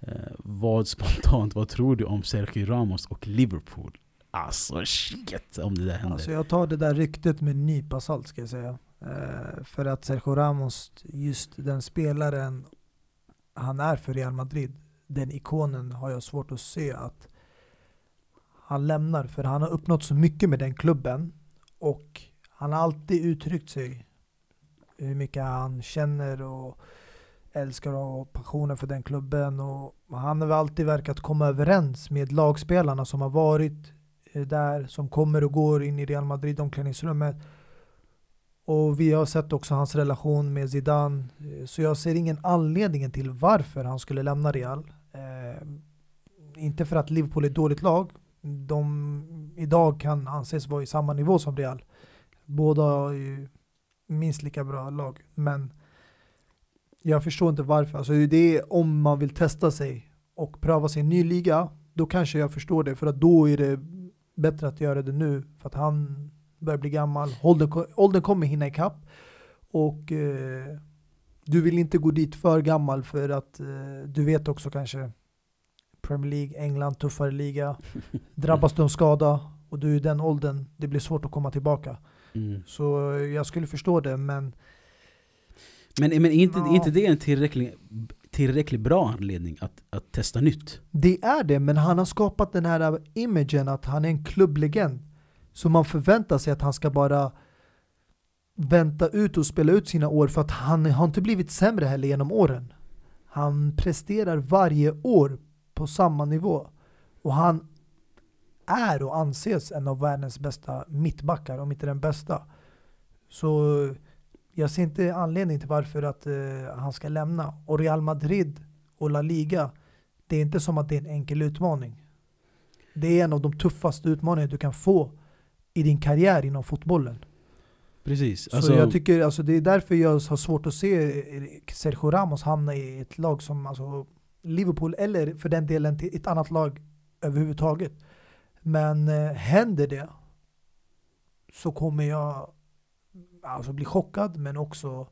Eh, vad spontant, vad tror du om Sergio Ramos och Liverpool? Alltså shit om det där händer. Alltså jag tar det där ryktet med en nypa salt ska jag säga. Eh, för att Sergio Ramos, just den spelaren han är för Real Madrid, den ikonen har jag svårt att se att han lämnar. För han har uppnått så mycket med den klubben och han har alltid uttryckt sig hur mycket han känner och älskar och passionen för den klubben. Och han har väl alltid verkat komma överens med lagspelarna som har varit eh, där, som kommer och går in i Real Madrid omklädningsrummet. Och vi har sett också hans relation med Zidane. Eh, så jag ser ingen anledning till varför han skulle lämna Real. Eh, inte för att Liverpool är ett dåligt lag. De idag kan anses vara i samma nivå som Real. Båda är ju minst lika bra lag. Men jag förstår inte varför. Alltså det är om man vill testa sig och pröva sig i en ny liga. Då kanske jag förstår det. För att då är det bättre att göra det nu. För att han börjar bli gammal. Åldern, åldern kommer hinna ikapp. Och eh, du vill inte gå dit för gammal för att eh, du vet också kanske Premier League, England, tuffare liga. Drabbas du av skada och du är i den åldern, det blir svårt att komma tillbaka. Mm. Så eh, jag skulle förstå det, men Men, men är inte, Ja. är inte det en tillräcklig, tillräckligt bra anledning att, att testa nytt? det är det. Men han har skapat den här imagen att han är en klubblegend. Så man förväntar sig att han ska bara vänta ut och spela ut sina år för att han har inte blivit sämre heller genom åren. Han presterar varje år på samma nivå. Och han är och anses en av världens bästa mittbackar, om inte den bästa. Så jag ser inte anledning till varför att eh, han ska lämna. Och Real Madrid och La Liga, det är inte som att det är en enkel utmaning. Det är en av de tuffaste utmaningar du kan få i din karriär inom fotbollen. Precis. Så Alltså, jag tycker, alltså, det är därför jag har svårt att se Sergio Ramos hamna i ett lag som alltså, Liverpool eller för den delen till ett annat lag överhuvudtaget. Men eh, händer det så kommer jag alltså, bli chockad men också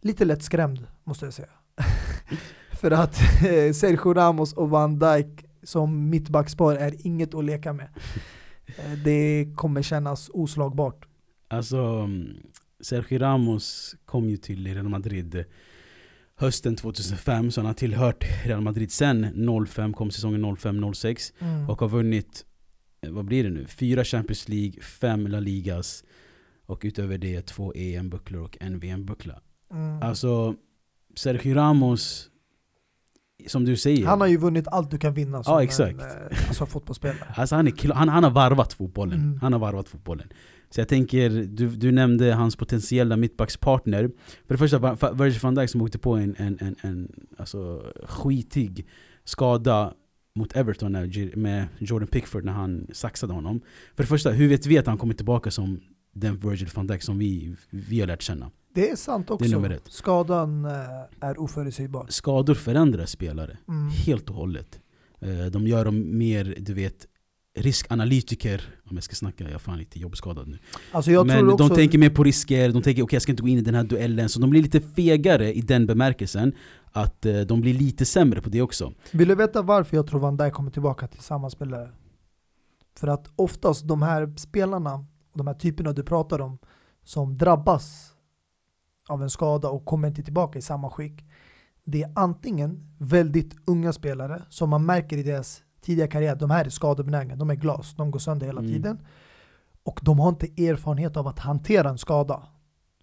lite lätt skrämd måste jag säga. för att eh, Sergio Ramos och Van Dijk som mittbackspar är inget att leka med. Eh, Det kommer kännas oslagbart. Alltså, mm, Sergio Ramos kom ju till Real Madrid hösten 2005, så han har tillhört Real Madrid sen 05, kom säsongen 05-06 Mm. och har vunnit, eh, vad blir det nu? Fyra Champions League, fem La Ligas och utöver det två EM-bucklor och en VM-buckla. Mm. Alltså, Sergio Ramos, som du säger, Han har ju vunnit allt du kan vinna som Ja, exakt. en eh, alltså, fotbollsspelare. Alltså han, är, han, han har varvat fotbollen. Mm. Han har varvat fotbollen. Så jag tänker, du, du nämnde hans potentiella mittbackspartner. För det första, Virgil van Dijk som åkte på en, en, en, en alltså, skitig skada mot Everton när, med Jordan Pickford när han saxade honom. För det första, hur vet vi att han kommer tillbaka som den Virgil van Dijk som vi, vi har lärt känna? Det är sant också. ett. Skadan eh, är oförutsägbar. Skador förändrar spelare. Mm. Helt och hållet. Eh, De gör dem mer, du vet, riskanalytiker. Om jag ska snacka, jag är fan lite jobbskadad nu. Alltså Men också, de tänker mer på risker, de tänker okej jag ska inte gå in i den här duellen. Så de blir lite fegare i den bemärkelsen att eh, de blir lite sämre på det också. Vill du veta varför jag tror Van Dijk kommer tillbaka till samma spelare? För att oftast de här spelarna, de här typerna du pratar om, som drabbas av en skada och kommer inte tillbaka i samma skick. Det är antingen väldigt unga spelare som man märker i deras tidiga karriär, de här är skadebenägna, de är glas, de går sönder hela Mm. tiden. Och de har inte erfarenhet av att hantera en skada.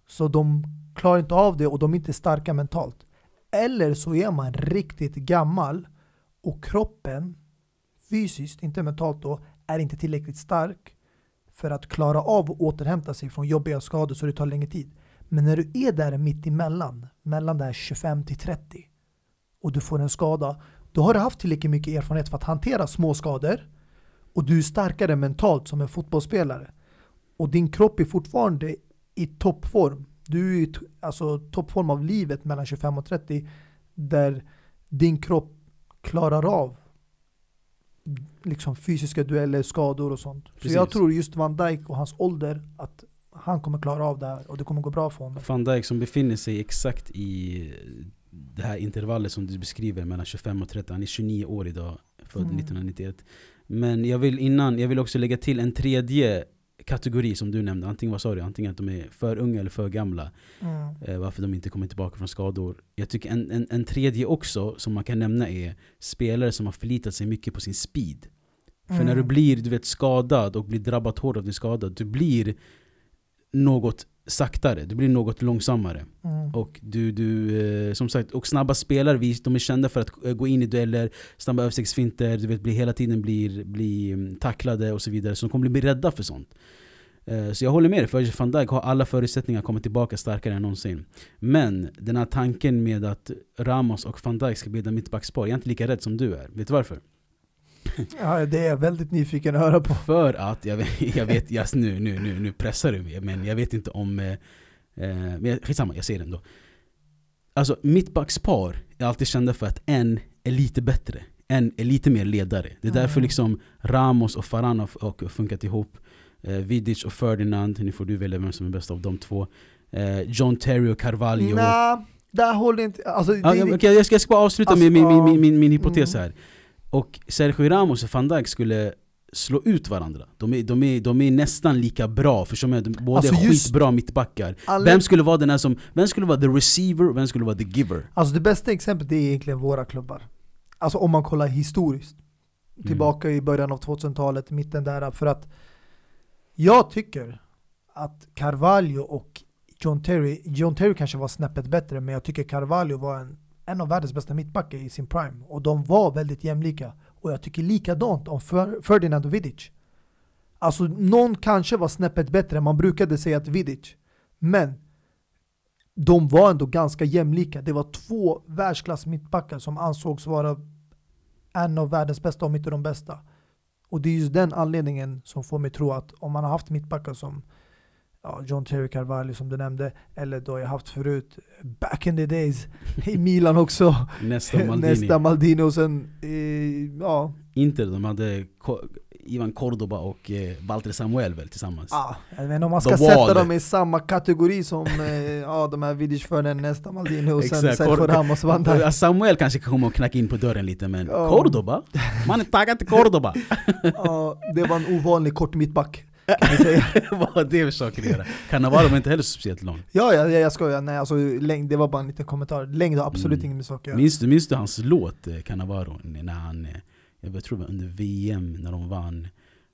Så de klarar inte av det och de är inte starka mentalt. Eller så är man riktigt gammal och kroppen fysiskt, inte mentalt då, är inte tillräckligt stark för att klara av att återhämta sig från jobbiga skador så det tar längre tid. Men när du är där mitt emellan, mellan där 25 till 30 och du får en skada, då har du haft tillräckligt mycket erfarenhet för att hantera små skador och du är starkare mentalt som en fotbollsspelare. Och din kropp är fortfarande i toppform. Du är i alltså, toppform av livet mellan 25 och 30 där din kropp klarar av liksom fysiska dueller, skador och sånt. Så Precis. jag tror just Van Dijk och hans ålder att han kommer klara av det här och det kommer gå bra för honom. Van Dijk som befinner sig exakt i det här intervallet som du beskriver mellan 25 och 30. Han är 29 år idag, född Mm. 1991. Men jag vill innan, jag vill också lägga till en tredje kategori som du nämnde. Antingen, vad sa du? Antingen att de är för unga eller för gamla. Mm. eh, varför de inte kommer tillbaka från skador. Jag tycker en, en, en tredje också som man kan nämna är spelare som har förlitat sig mycket på sin speed. För när du Mm. blir du vet, skadad och blir drabbad hårt av din skada, du blir något saktare, du blir något långsammare. Mm. Och du, du eh, som sagt, och snabba spelare, vi- de är kända för att eh, gå in i dueller, snabba överstegsfinter, du vet, bli, hela tiden blir, blir mm, tacklade och så vidare. Så de kommer bli rädda för sånt. Eh, Så jag håller med dig, för van Dijk har alla förutsättningar att komma tillbaka starkare än någonsin. Men den här tanken med att Ramos och van Dijk ska bilda mittbackspar, jag är inte lika rädd som du är. Vet du varför? Ja, det är jag väldigt nyfiken att höra på. För att, jag vet, jag vet yes, nu, nu, nu, nu pressar du mig, men jag vet inte om... Eh, eh, men jag- skitsamma, jag säger det ändå. Alltså mittbackspar är alltid kända för att en är lite bättre. En är lite mer ledare. Det är därför Mm. liksom liksom Ramos och Varane har funkat ihop. Eh, Vidic och Ferdinand, nu får du välja vem som är bäst av de två. Eh, John Terry och Carvalho. Nej, där håller inte... Alltså, det, okej, jag, ska, jag ska bara avsluta Alltså, med min, min, min, min, min hypotes Mm. här. Och Sergio Ramos och van Dijk skulle slå ut varandra. De är, de är, de är nästan lika bra, för som är, de båda Alltså, är skitbra mittbackar. alla- Vem skulle vara den här som, vem skulle vara the receiver och vem skulle vara the giver? Alltså det bästa exemplet är egentligen våra klubbar. Alltså om man kollar historiskt. Mm. Tillbaka i början av 2000-talet, mitten där. För att jag tycker att Carvalho och John Terry, John Terry kanske var snäppet bättre, men jag tycker Carvalho var en, en av världens bästa mittbackar i sin prime. Och de var väldigt jämlika. Och jag tycker likadant om Ferdinand och Vidic. Alltså någon kanske var snäppet bättre, man brukade säga att Vidic. Men de var ändå ganska jämlika. Det var två världsklass mittbackar som ansågs vara en av världens bästa, om inte de bästa. Och det är just den anledningen som får mig tro att om man har haft mittbackar som ja, John Terry Carvalho som du nämnde, eller då jag haft förut, back in the days, i Milan också, Nästa Maldini. nästa Maldini och sen, eh, ja, Inter, de hade, Ivan Cordoba och eh, Walter Samuel väl tillsammans? Ah, jag vet inte om man The ska sätta Wall. dem i samma kategori som eh, ja, de här Vidic Förnen, nästa Maldini och sen. Sergio Ramos Van Dijk. Ja, Samuel kanske kommer och knacka in på dörren lite men Ja. Cordoba? Man är taggad till Cordoba! Ja, det var en ovanlig kort mittback. Vad har det med saker att göra? Cannavaro var inte heller speciellt lång. Ja, ja, ja, jag skojar. Nej, alltså, längd, det var bara en liten kommentar. Längd har absolut Mm. inget med saker att göra. Minns du, minns du hans låt eh, Cannavaro? När han, eh, jag tror det var under VM när de vann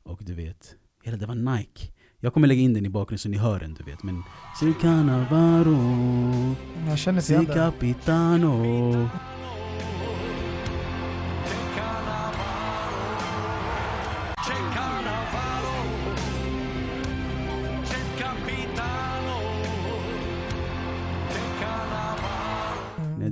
Och du vet, hela det var Nike Jag kommer lägga in den i bakgrunden så ni hör den du vet men Si Cannavaro, Jag känner inte igen det.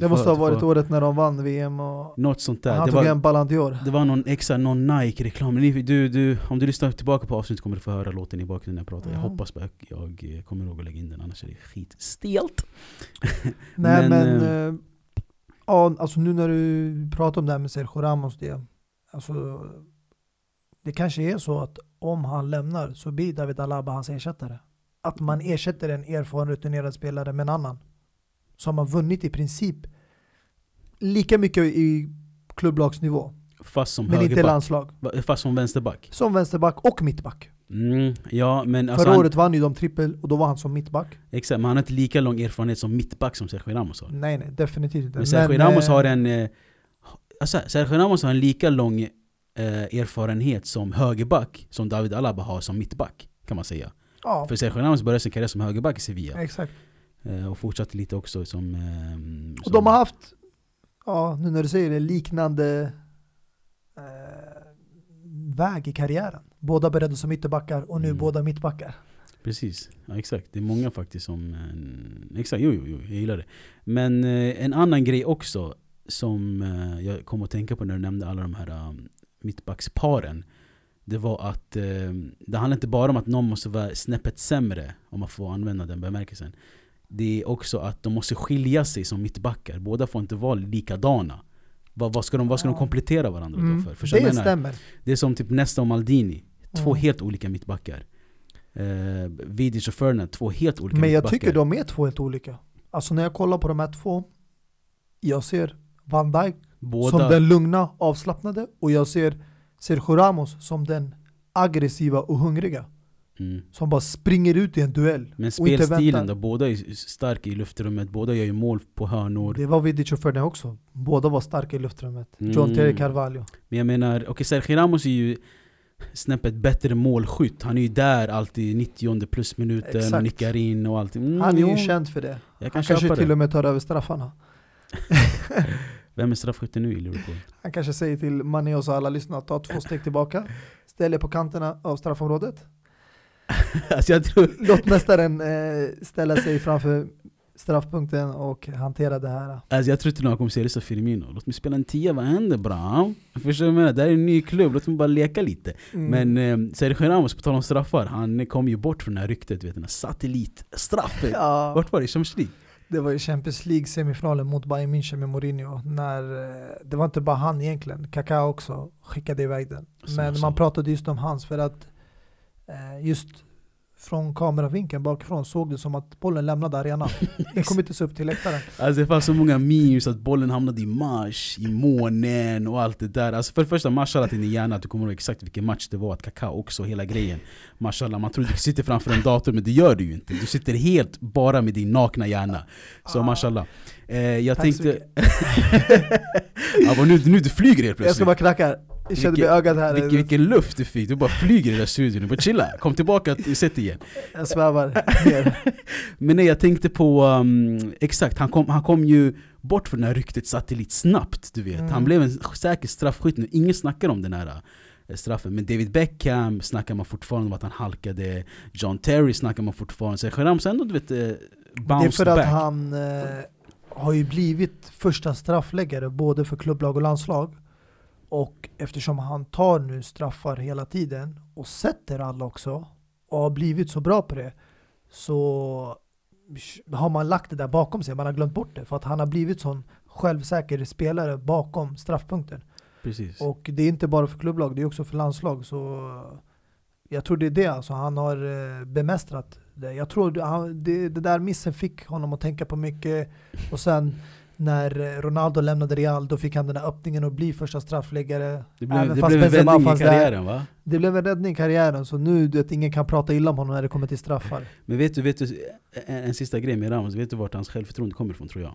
Det måste ha varit året när de vann VM och Något sånt där han det tog var, en Ballon d'Or. det var någon extra, någon Nike-reklam du, du, Om du lyssnar tillbaka på avsnittet kommer du få höra låten i bakgrunden när jag pratar Jag Mm. hoppas bara att jag eh, kommer ihåg att lägga in den annars är det skitstelt Nej Men, men, eh, ja, alltså nu när du pratar om det här med Sergio Ramos det, alltså, det kanske är så att om han lämnar så blir David Alaba hans ersättare. Att man ersätter en erfaren rutinerad spelare med en annan. Som har vunnit i princip lika mycket i klubblagsnivå, Fast som men inte landslag. Fast som vänsterback Som vänsterback och mittback. mm, Ja men alltså Förra han, året vann ju de trippel och då var han som mittback. Exakt, men han har inte lika lång erfarenhet som mittback som Sergio Ramos har Nej nej, definitivt inte. Men Sergio Men, Ramos eh, har en eh, alltså, Sergio Ramos har en lika lång eh, erfarenhet som högerback som David Alaba har som mittback Kan man säga Ja, För Sergio Ramos började sin karriär som högerback i Sevilla exakt. Eh, Och fortsatte lite också som... Eh, Och som de har haft, ja nu när du säger det, liknande eh, väg i karriären. Båda började som ytterbackar och nu Mm. båda mittbackar. Precis, ja, exakt. Det är många faktiskt som... Eh, exakt, jo, jo, jo, jag gillar det. Men eh, en annan grej också som eh, jag kom att tänka på när du nämnde alla de här eh, mittbacksparen. Det var att eh, det handlar inte bara om att någon måste vara snäppet sämre, om man får använda den bemärkelsen. Det är också att de måste skilja sig som mittbackar. Båda får inte vara likadana. Vad, vad, ska, de, vad ska de komplettera varandra Mm. då för? Vad Det menar? stämmer. Det är som typ Nesta och Maldini. Två Mm. helt olika mittbackar. Eh, Vidic och Ferdinand, två helt olika Men jag mittbackar. tycker de är två helt olika. Alltså när jag kollar på de här två, jag ser Van Dijk Båda, som den lugna, avslappnade och jag ser Sergio Ramos som den aggressiva och hungriga. Mm. Som bara springer ut i en duell. Men spelstilen då? Båda är starka i luftrummet, båda gör ju mål på hörnor. Det var Vidic och Ferdinand också. Båda var starka i luftrummet. John Mm. Terry Carvalho. Men jag menar, okej Sergio Ramos är ju snäppet bättre målskytt. Han är ju där alltid 90 plus minuten och nickar in och allt. Mm, Han är ju jo, känd för det. Jag kan Han kanske köpa till det. och med tar över straffarna. Vem är straffskytten nu i Liverpool? Han kanske säger till Mané och så alla lyssnare ta två steg tillbaka. Ställ er på kanterna av straffområdet. alltså jag tror... Låt mästaren eh, ställa sig framför straffpunkten och hantera det här. Alltså jag tror inte någon kommer säga det så Firmino. Låt mig spela en tia, vad händer bra? Förstår du vad jag menar? Det här är en ny klubb, låt mig bara leka lite. Mm. Men eh, Sergio Ramos, på tal om straffar, han kom ju bort från det här ryktet, vet, den här satellitstraffen. ja, Vart var det? I Champions League? det var i Champions League semifinalen mot Bayern München med Mourinho. När, eh, det var inte bara han egentligen, Kaká också skickade iväg den. Så- Men så. man pratade just om hans för att just från kameravinkeln bakifrån såg det som att bollen lämnade arenan. Den kom inte så upp till läktaren. Alltså det fanns så många memes att bollen hamnade i Mars, i månen och allt det där. Alltså för det första, mashallah till din hjärna att du kommer ihåg exakt vilken match det var, att Kaká också, hela grejen. Mashallah, man tror du sitter framför en dator men det gör du ju inte. Du sitter helt bara med din nakna hjärna. Så Ah. mashallah. Eh, jag Tack så tänkte... ja, men nu, nu du flyger helt Jag ska plötsligt. bara knacka. Jag kände med Vilken- ögat här. Vilken, vilken luft du fick, du bara flyger i den där studion. Du bara chilla, kom tillbaka till set igen. Jag svävar. Men nej, jag tänkte på, um, exakt, han kom, han kom ju bort från det här ryktet satellit snabbt, du vet. Mm. Han blev en säker straffskytt nu, ingen snackar om den här eh, straffen. Men David Beckham snackar man fortfarande om att han halkade, John Terry snackar man fortfarande, Sergio Ramos ändå du vet, eh, Det är för att back. han eh, har ju blivit första straffläggare både för klubblag och landslag. Och eftersom han tar nu straffar hela tiden och sätter alla också och har blivit så bra på det så har man lagt det där bakom sig, man har glömt bort det för att han har blivit sån självsäker spelare bakom straffpunkten. Precis. Och det är inte bara för klubblag, det är också för landslag. Så jag tror det är det alltså, han har eh, bemästrat det. Jag tror det, han, det, det där missen fick honom att tänka på mycket. Och sen när Ronaldo lämnade Real, då fick han den där öppningen att bli första straffläggare. det blev, det blev en vändning i fanns där. karriären va? Det blev en räddning i karriären, så nu du vet, ingen kan prata illa om honom när det kommer till straffar. Men vet du, vet du en, en sista grej med Ramos, vet du vart hans självförtroende kommer ifrån tror jag?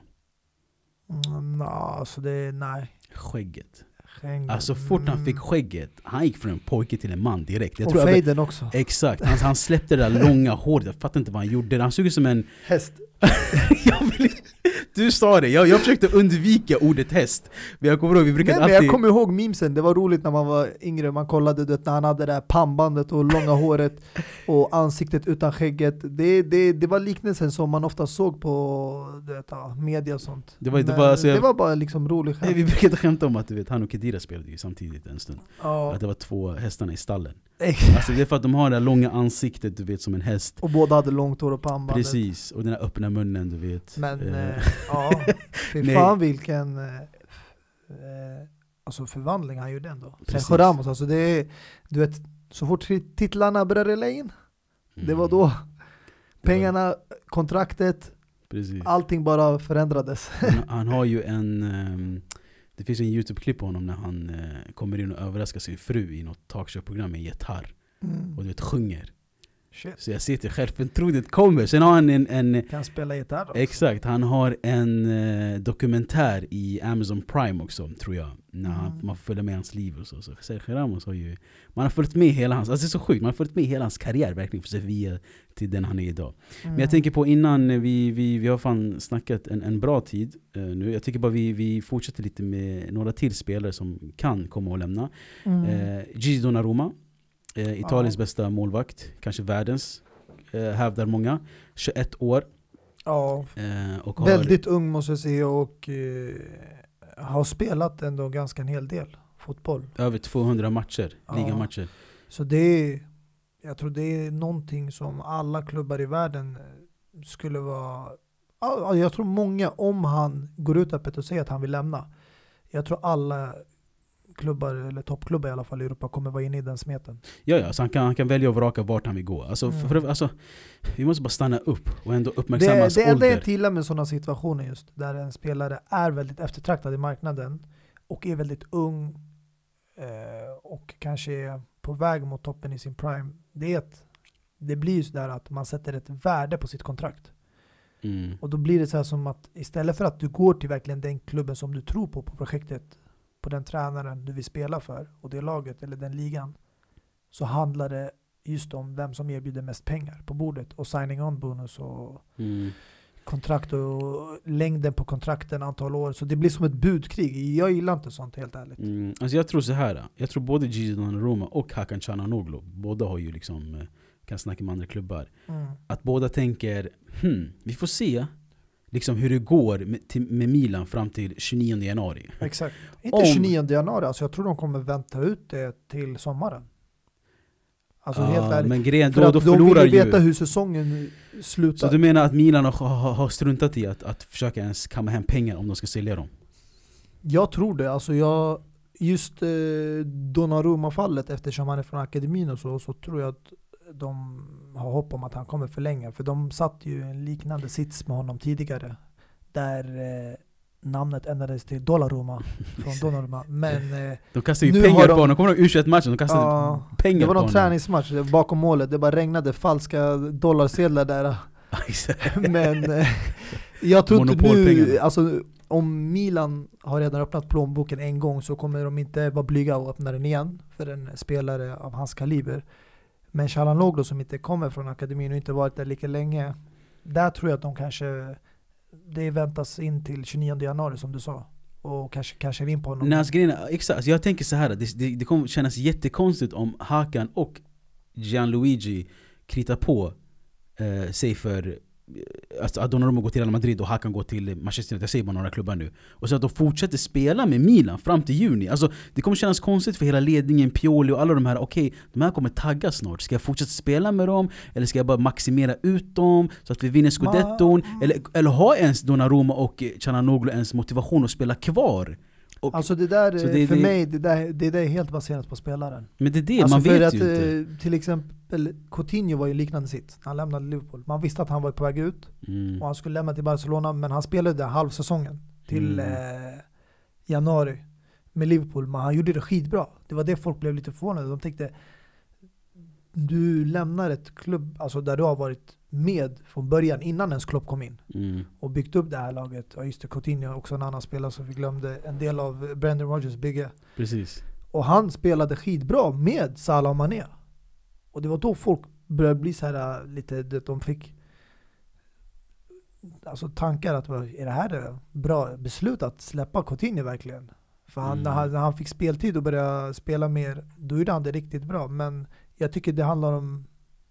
Mm, nah, alltså det, nej. Skägget. Schengen. Alltså fort han fick skägget, han gick från en pojke till en man direkt. Jag och tror fejden också. exakt, han, han släppte det där långa håret, jag fattar inte vad han gjorde. Han såg ut som en... Häst. vill, du sa det, jag, jag försökte undvika ordet häst. Men jag kommer ihåg, vi brukade Nej, men alltid... jag kommer ihåg memesen, det var roligt när man var yngre, man kollade du vet, när han hade det där pannbandet och långa håret och ansiktet utan skägget. Det, det, det var liknelsen som man ofta såg på vet, media och sånt. Det var- det Men var- alltså jag- det var bara liksom rolig Nej, vi skämt. brukade skämta om att du vet, han och Kedira spelade ju samtidigt en stund. Ja, Att det var två hästarna i stallen. Alltså det är för att de har det där långa ansiktet du vet som en häst. och båda hade långt hår och pannbandet. Precis, och den där öppna munnen du vet. Men Eh, eh, ja, fy Nej. fan vilken eh, eh, alltså förvandling han gjorde ändå. Sergio Ramos, alltså det är, du vet, så fort titlarna började rulla in, det var mm, då pengarna, kontraktet, Precis. allting bara förändrades. Han, han har ju en... ehm, det finns en youtube-klipp på honom när han eh, kommer in och överraskar sin fru i något talkshow-program med en gitarr. Mm. Och du vet, sjunger. Shit. Så jag ser till självförtroendet kommer. Sen har han en, en Kan spela gitarr också. Exakt, han har en eh, dokumentär i Amazon Prime också tror jag. När han, Mm. man får följa med hans liv och så. så Sergio Ramos har ju... Man har följt med hela hans... Alltså det är så sjukt, man har följt med hela hans karriär verkligen. För Sevilla till den han är idag. Mm. Men jag tänker på innan, vi, vi, vi har fan snackat en, en bra tid eh, nu. Jag tycker bara vi, vi fortsätter lite med några till spelare som kan komma och lämna. mm. Eh, Gigi Donnarumma, eh, Italiens Ja. bästa målvakt, kanske världens, eh, hävdar många. 21 år. ja, Eh, och har, väldigt ung måste jag säga och eh, har spelat ändå ganska en hel del fotboll. Över 200 matcher, Ja. ligamatcher. Så det är, jag tror det är någonting som alla klubbar i världen eh, skulle vara, ja, jag tror många, om han går ut öppet och säger att han vill lämna, jag tror alla klubbar, eller toppklubbar i alla fall i Europa, kommer vara inne i den smeten. Ja, ja, så han kan, han kan välja och vraka vart han vill gå. Alltså, Mm. för, alltså, vi måste bara stanna upp och ändå uppmärksamma Det, hans det ålder. jag inte gillar med sådana situationer just, där en spelare är väldigt eftertraktad i marknaden och är väldigt ung eh, och kanske är på väg mot toppen i sin prime, det är att det blir ju sådär att man sätter ett värde på sitt kontrakt. Mm. Och då blir det så här som att istället för att du går till verkligen den klubben som du tror på, på projektet, på den tränaren du vill spela för och det laget eller den ligan, så handlar det just om vem som erbjuder mest pengar på bordet och signing on bonus och Mm. kontrakt och längden på kontrakten, antal år. Så det blir som ett budkrig. Jag gillar inte sånt helt ärligt. Mm. Alltså jag tror så här. jag tror både Gigi Donnarumma och Hakan Çalhanoğlu, båda har ju liksom, eh, kan snacka med andra klubbar. Mm. Att båda tänker, hmm, vi får se liksom hur det går med, till, med Milan fram till 29 januari. Exakt. Inte Om- 29 januari, alltså jag tror de kommer vänta ut det till sommaren. Alltså helt ärligt. men grejen, För då, att då de förlorar vill ju veta ju... hur säsongen slutar. Så du menar att Milan har, har, har struntat i att, att försöka ens kamma hem pengar om de ska sälja dem? Jag tror det. Alltså jag, just eh, Donnarumma-fallet, eftersom han är från akademin och så, så tror jag att de har hopp om att han kommer förlänga. För de satt ju en liknande sits med honom tidigare. Där eh, namnet ändrades till Dollaruma från Donnarumma. Men eh, De kastar ju Nu pengar de- på honom, kommer du ihåg U21-matchen? De kastade Ja, pengar det var på någon honom. träningsmatch det var bakom målet. Det bara regnade falska dollarsedlar där. Men eh, jag tror inte nu, alltså om Milan har redan öppnat plånboken en gång så kommer de inte vara blyga och öppna den igen för en spelare av hans kaliber. Men Chalanoglu som inte kommer från akademin och inte varit där lika länge, där tror jag att de kanske, det väntas in till 29 januari som du sa. Och kanske cashar in på honom. Nej, alltså, grejen exakt, alltså, jag tänker så här. Det, det, det kommer kännas jättekonstigt om Hakan och Gianluigi kritar på eh, sig för Alltså att Donnarumma går till Real Madrid och Hakan går till Manchester United, jag säger bara några klubbar nu Och så att de fortsätter spela med Milan fram till juni Alltså det kommer kännas konstigt för hela ledningen, Pioli och alla de här Okej, de här kommer tagga snart Ska jag fortsätta spela med dem? Eller ska jag bara maximera ut dem så att vi vinner scudetton? Eller, eller har ens Donnarumma och Çalhanoğlu ens motivation att spela kvar? Och, Alltså det där, det- för det- mig, det där, det där är helt baserat på spelaren. men det är det, alltså man vet att, ju inte. eh, Till exempel Coutinho var ju liknande sitt. Han lämnade Liverpool. Man visste att han var på väg ut Mm. och han skulle lämna till Barcelona, men han spelade halvsäsongen till Mm. eh, januari med Liverpool. Men han gjorde det skitbra. Det var det folk blev lite förvånade. De tänkte, du lämnar ett klubb alltså där du har varit med från början innan ens Klopp kom in Mm. och byggt upp det här laget. Ja just det, Coutinho också en annan spelare som vi glömde. En del av Brendan Rodgers bygge. Precis. Och han spelade skitbra med Salah och Mané. Och det var då folk började bli så här äh, lite, de fick alltså tankar att är det här ett bra beslut att släppa Coutinho verkligen? För han, Mm. när, han, när han fick speltid och började spela mer, då gjorde han det riktigt bra. Men jag tycker det handlar om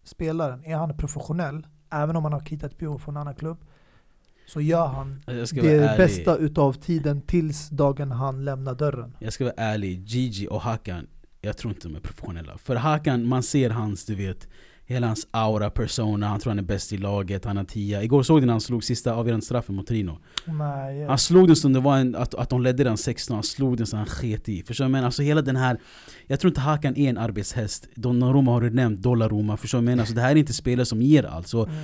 spelaren. Är han professionell, även om han har kritat på från en annan klubb, så gör han det bästa utav tiden tills dagen han lämnar dörren. Jag ska vara ärlig, Gigi och Hakan, jag tror inte de är professionella. För Hakan, man ser hans, du vet, hela hans aura, persona, han tror han är bäst i laget, han har tia. Igår såg du när han slog sista avgörande straffen mot Trino. Nej, Han slog den som det var en, att, att de ledde den 16, han slog den så han sket i. Förstår du vad jag menar? Alltså hela den här, jag tror inte Hakan är en arbetshäst. Donnarumma har du nämnt, Dollaruma, förstår du vad jag menar? Alltså det här är inte spelare som ger allt. Så Mm.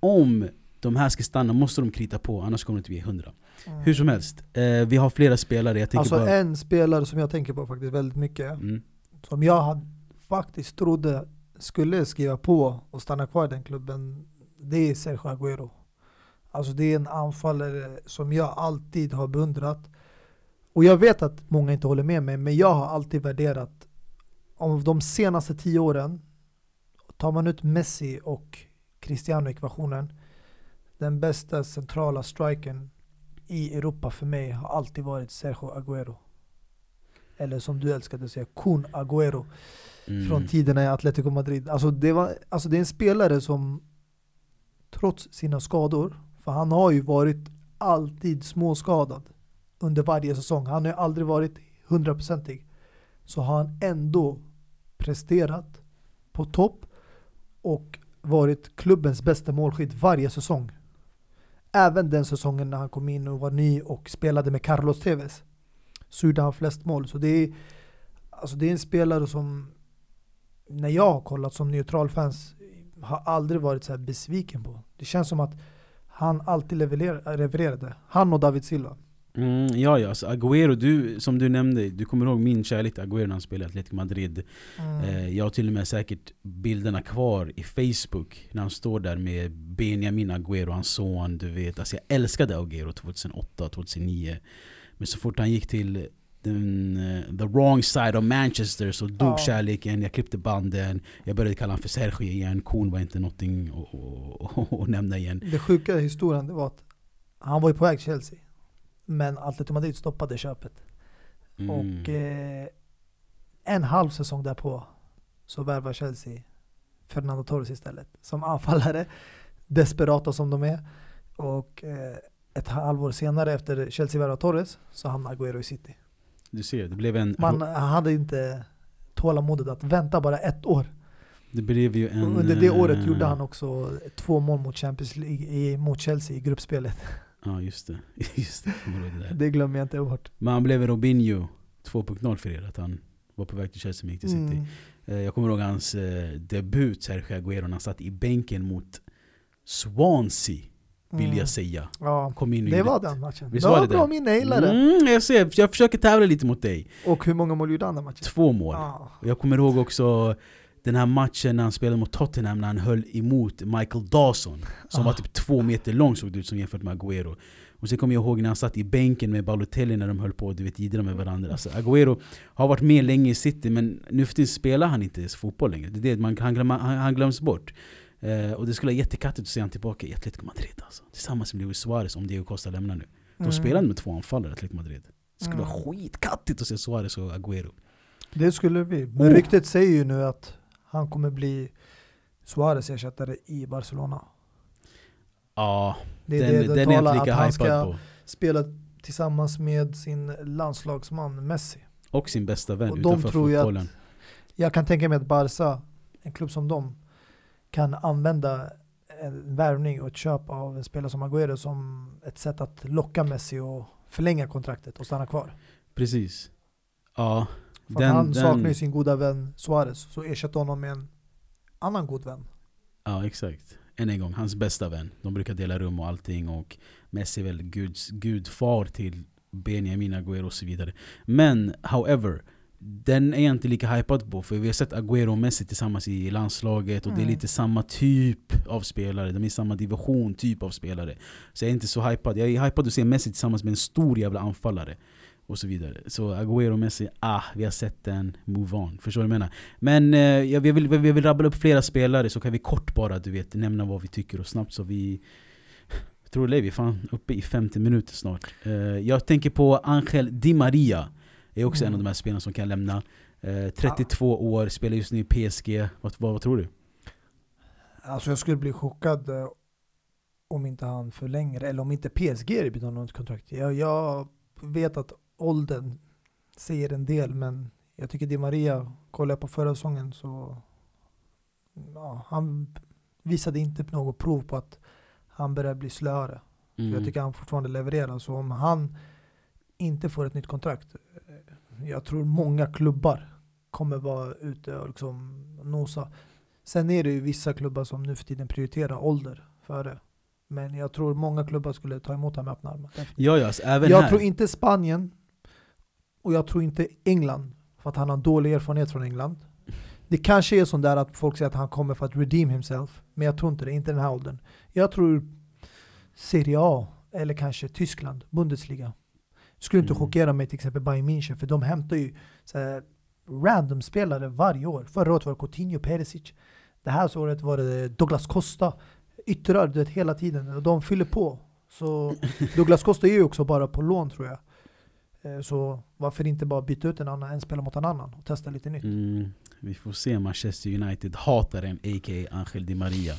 om de här ska stanna måste de krita på, annars kommer det inte bli 100. Mm. Hur som helst, eh, vi har flera spelare, jag tänker Alltså bara... en spelare som jag tänker på faktiskt väldigt mycket, Mm. som jag faktiskt trodde skulle skriva på och stanna kvar i den klubben, det är Sergio Agüero. Alltså det är en anfallare som jag alltid har beundrat. Och jag vet att många inte håller med mig, men jag har alltid värderat, om de senaste tio åren, tar man ut Messi och Cristiano-ekvationen, den bästa centrala strikern i Europa för mig har alltid varit Sergio Agüero. Eller som du älskade att säga, Kun Agüero Mm. från tiderna i Atletico Madrid. Alltså det, var, alltså det är en spelare som trots sina skador, för han har ju varit alltid småskadad under varje säsong. Han har ju aldrig varit hundraprocentig. Så har han ändå presterat på topp och varit klubbens bästa målskytt varje säsong. Även den säsongen när han kom in och var ny och spelade med Carlos Tevez så gjorde han flest mål. Så det är, alltså det är en spelare som när jag har kollat som neutral fans har aldrig varit så här besviken på. Det känns som att han alltid leverer, levererade. Han och David Silva. Mm, ja, ja, alltså Agüero, du, som du nämnde, du kommer ihåg min kärlek till Agüero när han spelade i Atletico Madrid. Mm. Eh, jag har till och med säkert bilderna kvar i Facebook när han står där med Benjamin Agüero, hans son. Du vet, alltså jag älskade Agüero 2008, 2009. Men så fort han gick till den, eh, the wrong side of Manchester så dog Ja. kärleken, jag klippte banden, jag började kalla honom för Sergio igen, kon var inte någonting att- nämna igen. Det sjuka i historien det var att han var ju på väg till Chelsea. Men Atletico Madrid stoppade köpet. Mm. Och eh, en halv säsong därpå så värvar Chelsea Fernando Torres istället. Som anfallare, desperata som de är. Och eh, ett halvår senare efter Chelsea värvar Torres så hamnar Agüero i City. Du ser, det blev en... Man hade inte tålamodet att vänta bara ett år. Det blev ju en... Under det året eh, gjorde han också två mål mot Champions League mot Chelsea i gruppspelet. Ja just det, just det. det. Det glömmer jag inte bort. Men han blev Robinho 2.0 för er, att han var på väg till Chelsea men gick till City. Mm. Eh, Jag kommer ihåg hans eh, debut, Sergio Agüero, när han satt i bänken mot Swansea, vill Mm. jag säga. Ja, Kom in det var den matchen. Visst det var var det bra minne, jag gillar det. Mm, jag ser, jag försöker tävla lite mot dig. Och hur många mål gjorde han den matchen? Två mål. Ja. Och Jag kommer ihåg också den här matchen när han spelade mot Tottenham när han höll emot Michael Dawson Som Ah. var typ två meter lång såg det ut som jämfört med Agüero Och sen kommer jag ihåg när han satt i bänken med Balotelli när de höll på vet jiddra med varandra alltså, Agüero har varit med länge i City men nu för tiden spelar han inte ens fotboll längre det är det, man, han, glöm, han, han glöms bort eh, Och det skulle vara jättekattigt att se han tillbaka i Atletico Madrid alltså. Tillsammans med Luis Suarez om Diego Costa lämnar nu De Mm. spelar med två anfallare i Atletico Madrid Det skulle vara Mm. skitkattigt att se Suarez och Agüero Det skulle vi. Men Oh. ryktet säger ju nu att han kommer bli Suarez ersättare i Barcelona. Ja, Det är den, det den är jag inte att lika han hypad ska på spela tillsammans med sin landslagsman Messi. Och sin bästa vän Och de utanför tror jag fotbollen. att, jag kan tänka mig att Barca, en klubb som dem, kan använda en värvning och ett köp av en spelare som Agüero som ett sätt att locka Messi och förlänga kontraktet och stanna kvar. Precis. Ja. För att han saknar ju sin goda vän Suarez, så ersätta honom med en annan god vän. Ja exakt. Än en gång, hans bästa vän. De brukar dela rum och allting och Messi är väl guds gudfar till Benjamin Agüero och så vidare. Men however, den är jag inte lika hypad på för vi har sett Agüero och Messi tillsammans i landslaget och mm. det är mm. lite samma typ av spelare, de är samma division typ av spelare. Så jag är inte så hypad. Jag är hypad att se Messi tillsammans med en stor jävla anfallare. Och så vidare. Så Agüero och Messi, ah, vi har sett den, move on. Förstår du vad jag menar? Men eh, jag, vill, jag vill rabbla upp flera spelare så kan vi kort bara du vet, nämna vad vi tycker och snabbt så vi tror det är vi fan uppe i 50 minuter snart. Uh, jag tänker på Angel Di Maria. Är också mm. en av de här spelarna som kan lämna. Uh, 32 ja. år, spelar just nu i PSG. Vad, vad, vad, tror du? Alltså jag skulle bli chockad uh, om inte han förlänger, eller om inte PSG erbjuder honom ett kontrakt. Jag, jag vet att åldern säger en del, men jag tycker Di Maria, kollar jag på förra säsongen så ja, han visade inte något prov på att han börjar bli slöare. Mm. Jag tycker han fortfarande levererar. Så om han inte får ett nytt kontrakt, eh, jag tror många klubbar kommer vara ute och liksom nosa. Sen är det ju vissa klubbar som nu för tiden prioriterar ålder före. Men jag tror många klubbar skulle ta emot honom med öppna armar. Ja, ja, även jag här. tror inte Spanien, och jag tror inte England, för att han har dålig erfarenhet från England. Det kanske är sånt där att folk säger att han kommer för att redeem himself, men jag tror inte det, inte den här åldern. Jag tror Serie A, eller kanske Tyskland, Bundesliga. Skulle inte mm. chockera mig till exempel Bayern München, för de hämtar ju så random spelare varje år. Förra året var det Coutinho, Perisic. Det här året var det Douglas Costa. Yttrar det hela tiden, och de fyller på. Så Douglas Costa är ju också bara på lån tror jag. Eh, så varför inte bara byta ut en annan, en spelare mot en annan och testa lite nytt? Mm. Vi får se Manchester United hatar en a.k.a. Angel Di Maria.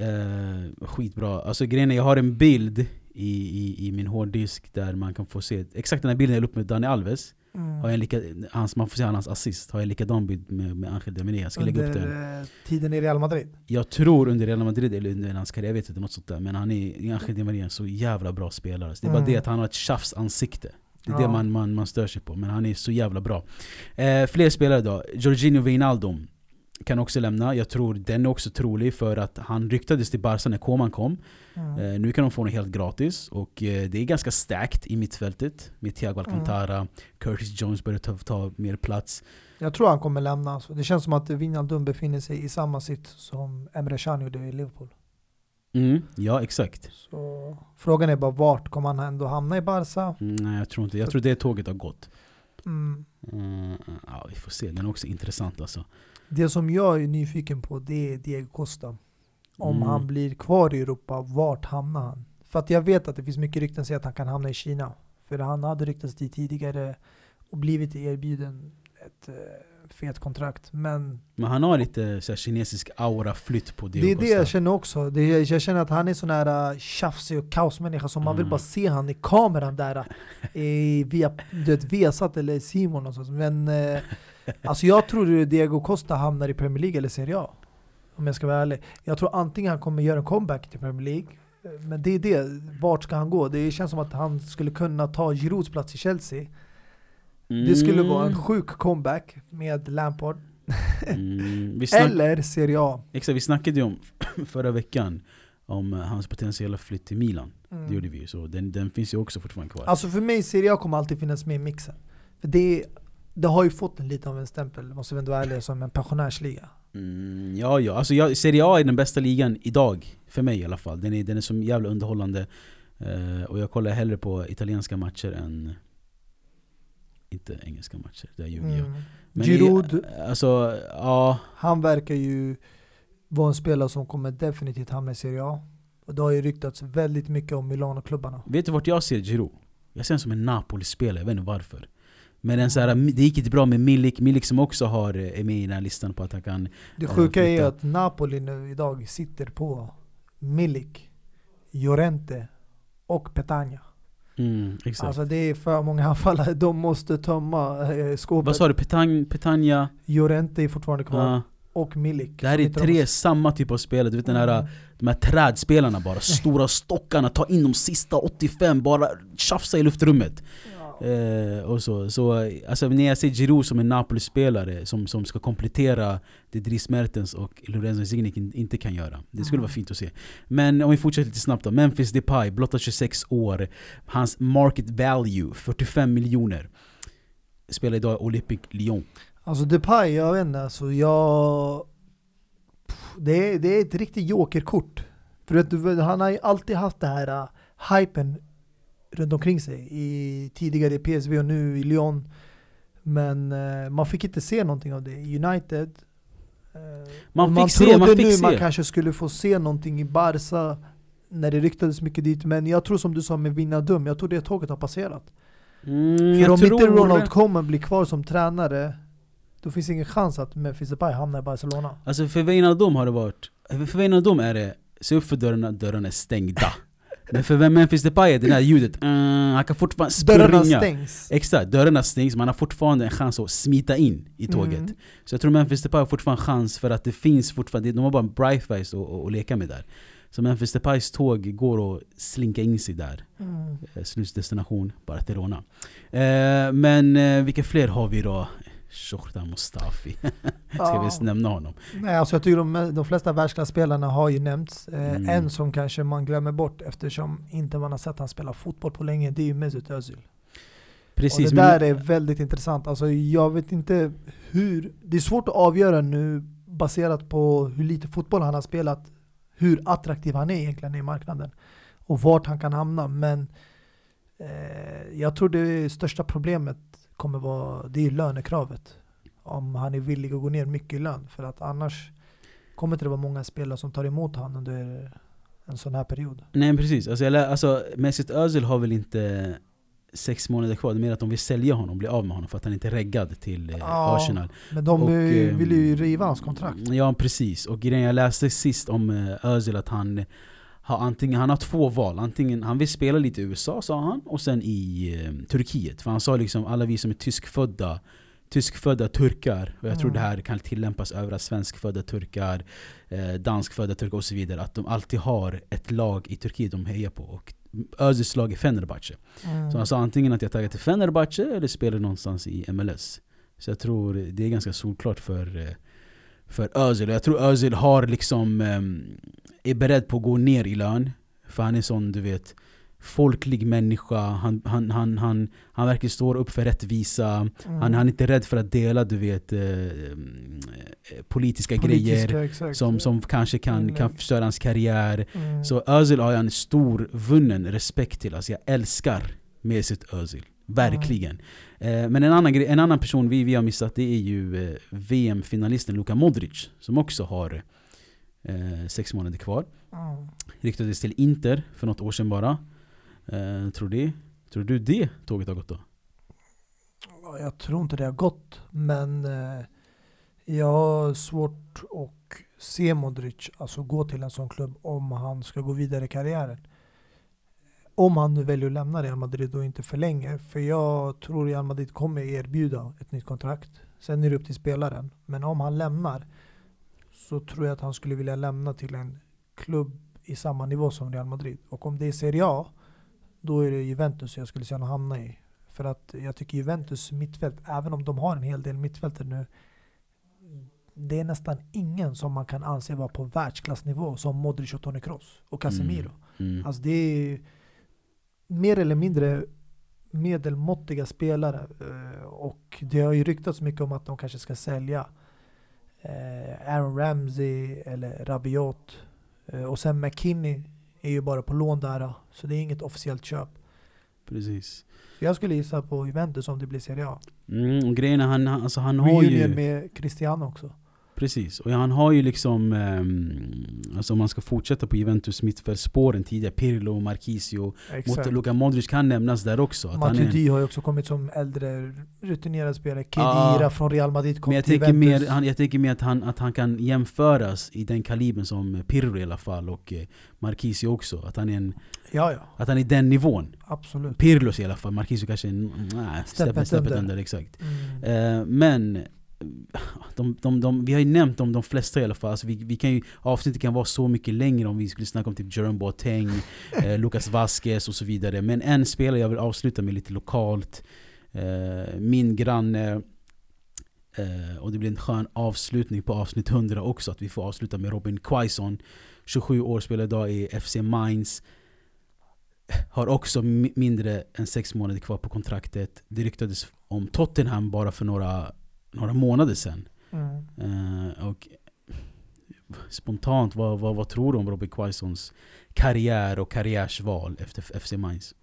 Uh, skitbra. Alltså grejen är, jag har en bild i, i, i min hårddisk där man kan få se exakt den här bilden jag la upp med Dani Alves. Mm. Har jag lika, hans, man får se hans assist. Har jag likadan bild med, med Angel Maria. Jag ska under lägga upp den. Eh, tiden i Real Madrid? Jag tror under Real Madrid eller under hans karriär, jag vet inte något sånt där. Men han är, Angel Maria är en så jävla bra spelare. Så det är mm. bara det att han har ett tjafsansikte. Det är ja. det man, man, man stör sig på, men han är så jävla bra. Eh, fler spelare då. Jorginho Wijnaldum kan också lämna. Jag tror den är också trolig för att han ryktades till Barca när Koman kom. Mm. Eh, nu kan de få honom helt gratis. Och eh, det är ganska stacked i mittfältet. Med Thiago Alcantara, mm. Curtis Jones börjar ta, ta mer plats. Jag tror han kommer lämna. Alltså. Det känns som att Wijnaldum befinner sig i samma sitt som Emre Can gjorde i Liverpool. Mm, ja, exakt. Så, frågan är bara vart kommer han ändå hamna i Barca? Mm, nej, jag tror inte Jag tror det tåget har gått. Mm. Mm, ja, vi får se. Den är också intressant alltså. Det som jag är nyfiken på det är Diego Costa. Om mm. han blir kvar i Europa, vart hamnar han? För att jag vet att det finns mycket rykten som säger att han kan hamna i Kina. För han hade ryktats dit tidigare och blivit erbjuden ett eh, fet kontrakt. Men, men han har lite så här, kinesisk aura-flytt på det Det är det jag känner också. Det är, jag känner att han är sån här uh, tjafsig och kaosmänniska som mm. man vill mm. bara se han i kameran där uh, via du vet, Vesat eller Simon och sånt. Men uh, alltså jag tror att Diego Costa hamnar i Premier League eller Serie A. Om jag ska vara ärlig. Jag tror antingen han kommer göra en comeback till Premier League men det är det, vart ska han gå? Det känns som att han skulle kunna ta Girouds plats i Chelsea Mm. Det skulle vara en mm. sjuk comeback med Lampard. Mm. Eller Serie A. Exakt, vi snackade ju om förra veckan om eh, hans potentiella flytt till Milan. Mm. Det gjorde vi ju, så den, den finns ju också fortfarande kvar. Alltså för mig, Serie A kommer alltid finnas med i mixen. För det, det har ju fått en lite av en stämpel, måste vi ändå vara ärliga, som en pensionärsliga. Mm, ja, ja. Alltså, jag, Serie A är den bästa ligan idag, för mig i alla fall. Den är, den är så jävla underhållande. Uh, och jag kollar hellre på italienska matcher än inte engelska matcher, där ljuger jag. Mm. Men Giroud, alltså, ja. han verkar ju vara en spelare som kommer definitivt hamna i Serie A. Och det har ju ryktats väldigt mycket om Milano-klubbarna. Vet du vart jag ser Giroud? Jag ser honom som en Napoli-spelare, jag vet inte varför. Men en så här, det gick inte bra med Milik, Milik som också har, eh, är med i den här listan på att han kan Det sjuka äh, är att Napoli nu idag sitter på Milik, Llorente och Petagna. Mm, exakt. Alltså det är för många anfallare, de måste tömma eh, skåpet. Vad sa du? Petang, Petagna? Llorente är fortfarande kvar. Uh. Och Milik. Det här är tre de samma typ av spelare, du vet mm. den här, de här trädspelarna bara, stora stockarna, ta in de sista 85, bara tjafsa i luftrummet. Eh, och så. Så, alltså, när jag ser Giroud som en Napoli-spelare som, som ska komplettera det Dries Mertens och Lorenzo in- inte kan göra. Det skulle Mm. vara fint att se. Men om vi fortsätter lite snabbt då. Memphis Depay, blotta 26 år. Hans market value, 45 miljoner. Spelar idag i Olympique Lyon. Alltså Depay, jag vet inte, alltså jag... Det är, det är ett riktigt jokerkort. För att han har ju alltid haft det här uh, hypen runt omkring sig. I, tidigare i PSV och nu i Lyon. Men eh, man fick inte se någonting av det. I United. eh, Man man se, trodde man fick nu se. man kanske skulle få se någonting i Barca. När det ryktades mycket dit. Men jag tror som du sa med Wijnaldum, jag tror det tåget har passerat. Mm, För om inte Ronald Koeman blir kvar som tränare, då finns ingen chans att Memphis Depay hamnar i Barcelona. Alltså för Wijnaldum har det varit... För Wijnaldum är det, se upp för dörrarna, dörrarna är stängda. Men för Memphis Depay det där ljudet, mm, han kan fortfarande Dörrarna springa. stängs. Exakt, dörrarna stängs, man har fortfarande en chans att smita in i tåget. Mm. Så jag tror Memphis Depay har fortfarande en chans för att det finns fortfarande, de har bara en bright face att, att, att leka med där. Så Memphis Depays tåg går att slinka in sig där. Mm. Eh, Slutdestination Barcelona. Eh, men eh, vilka fler har vi då? Shohtar Mustafi. Ska vi ens nämna honom? Nej, alltså jag tycker de, de flesta världsklassspelarna har ju nämnts. Eh, Mm. En som kanske man glömmer bort eftersom inte man har sett han spela fotboll på länge, det är ju Mesut Özil. Precis. och det där är väldigt intressant. Alltså jag vet inte hur, det är svårt att avgöra nu baserat på hur lite fotboll han har spelat, hur attraktiv han är egentligen i marknaden. Och vart han kan hamna. Men eh, jag tror det största problemet kommer vara, det är lönekravet. Om han är villig att gå ner mycket i lön. För att annars kommer inte det vara många spelare som tar emot honom under en sån här period. Nej precis, alltså, alltså Mesut Özil har väl inte sex månader kvar, det är mer att de vill sälja honom, bli av med honom för att han inte är reggad till eh, Ja, Arsenal. Men de Och, eh, ehm, vill ju riva hans kontrakt. Ja precis, och grejen jag läste sist om eh, Özil att han har antingen, han har två val, antingen han vill spela lite i USA sa han, och sen i eh, Turkiet. För han sa liksom alla vi som är tyskfödda Tyskfödda turkar, och jag tror Mm. det här kan tillämpas över svenskfödda turkar, eh, danskfödda turkar och så vidare. Att de alltid har ett lag i Turkiet de hejar på. Och Özils lag är Fenerbahce. Mm. Så han sa antingen att jag taggar till Fenerbahce eller spelar någonstans i MLS. Så jag tror det är ganska solklart för, eh, för Özil. Jag tror Özil har liksom, ehm, är beredd på att gå ner i lön. För han är sån, du vet, folklig människa. Han, han, han, han, han verkar stå upp för rättvisa. Mm. Han, han är inte rädd för att dela, du vet, eh, eh, politiska, grejer. Politiska, exakt. Som, som kanske kan, Mm. kan förstöra hans karriär. Mm. Så Özil har jag en stor vunnen respekt till. Alltså jag älskar Mesut Özil. Verkligen. Eh, men en annan, en annan person vi, vi har missat det är ju eh, VM-finalisten Luka Modric. Som också har eh, sex månader kvar. Mm. Ryktades till Inter för något år sedan bara. Tror, det, tror du det tåget har gått då? Ja, Jag tror inte det har gått, men jag har svårt att se Modric alltså gå till en sån klubb om han ska gå vidare i karriären. Om han nu väljer att lämna Real Madrid och inte förlänger. För jag tror Real Madrid kommer erbjuda ett nytt kontrakt. Sen är det upp till spelaren. Men om han lämnar så tror jag att han skulle vilja lämna till en klubb i samma nivå som Real Madrid. Och om det är Serie A, då är det Juventus jag skulle honom hamna i. För att jag tycker Juventus mittfält, även om de har en hel del mittfältare nu, det är nästan ingen som man kan anse vara på världsklassnivå som Modric och Toni Kroos och Casemiro. Mm. Alltså det är mer eller mindre medelmåttiga spelare. eh, Och det har ju ryktats mycket om att de kanske ska sälja eh, Aaron Ramsey eller Rabiot. Eh, Och sen McKinney är ju bara på lån där. Så det är inget officiellt köp. Precis. Så jag skulle gissa på Juventus om det blir Serie A. Mm, grejen är han, alltså han har ju... med Cristiano också. Precis, och han har ju liksom, ehm, alltså om man ska fortsätta på Juventus mittfältsspåren tidigare, Pirlo, Marquisio, mot Luka Modric kan nämnas där också. Att en, Matuidi har ju också kommit som äldre rutinerad spelare. Kedira Ja. från Real Madrid kom men jag till tänker, mer, Juventus. han, jag tänker mer att han, att han kan jämföras i den kalibern som Pirlo i alla fall och eh, Marquisio också. Att han är, en, Ja, ja. att han är den nivån. Absolut. Pirlos i alla fall, Marquisio kanske är en, nej, steppet, steppet under. under. Exakt. Mm. Eh, men de, de, de, vi har ju nämnt dem, de flesta i alla fall. Alltså vi, vi kan ju, avsnittet kan vara så mycket längre om vi skulle snacka om typ Jerome Boateng, eh, Lucas Vasquez och så vidare. Men en spelare jag vill avsluta med lite lokalt. Eh, min granne, eh, och det blir en skön avslutning på avsnitt 100 också, att vi får avsluta med Robin Quaison. 27 år, spelar idag i FC Mainz. Har också mindre än sex månader kvar på kontraktet. Det ryktades om Tottenham bara för några, några månader sedan. Mm. Uh, och spontant, vad, vad, vad tror du om Robin Quaisons karriär och karriärsval efter FC Mainz?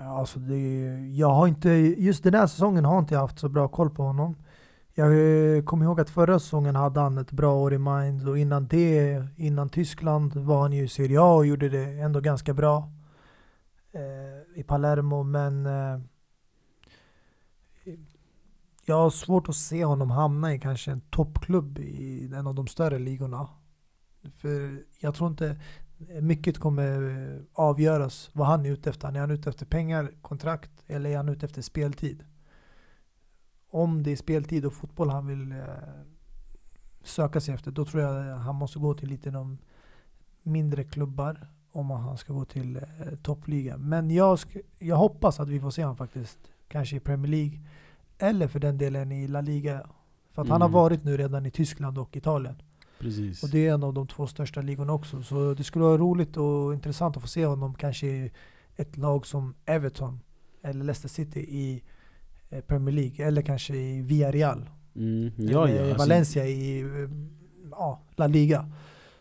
Alltså det, jag har inte, just den här säsongen har inte jag haft så bra koll på honom. Jag kommer ihåg att förra säsongen hade han ett bra år i Mainz och innan det, innan Tyskland var han ju i Serie A och gjorde det ändå ganska bra eh, i Palermo men eh, jag har svårt att se honom hamna i kanske en toppklubb i en av de större ligorna. För jag tror inte mycket kommer avgöras vad han är ute efter. Är han ute efter pengar, kontrakt eller är han ute efter speltid? Om det är speltid och fotboll han vill eh, söka sig efter, då tror jag han måste gå till lite de mindre klubbar om han ska gå till eh, toppliga. Men jag, jag hoppas att vi får se honom faktiskt, kanske i Premier League eller för den delen i La Liga. För att mm. han har mm. varit nu redan i Tyskland och Italien. Precis. Och det är en av de två största ligorna också. Så det skulle vara roligt och intressant att få se honom kanske i ett lag som Everton eller Leicester City i eh, Premier League. Eller kanske i Villarreal. Mm. Ja, eller ja, alltså- Valencia alltså. i eh, ja, La Liga.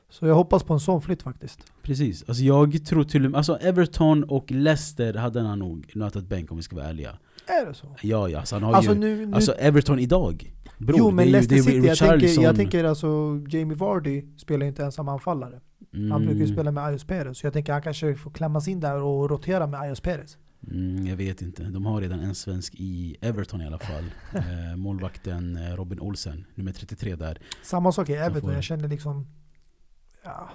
Så jag hoppas på en sån flytt faktiskt. Precis. Alltså jag tror till och med, alltså Everton och Leicester hade han nog nötat bänk om vi ska vara ärliga. Är det så? Ja, ja. Alltså han har alltså ju, nu, nu, alltså Everton idag. Bror, jo men Leicester City, jag tänker, jag tänker alltså Jamie Vardy spelar ju inte ensam anfallare. Mm. Han brukar ju spela med Ayos Perez, så jag tänker han kanske får klämmas in där och rotera med Ayos Perez. Mm, jag vet inte, de har redan en svensk i Everton i alla fall. eh, målvakten eh, Robin Olsen, nummer 33 där. Samma sak i Everton, får... jag känner liksom... Ja,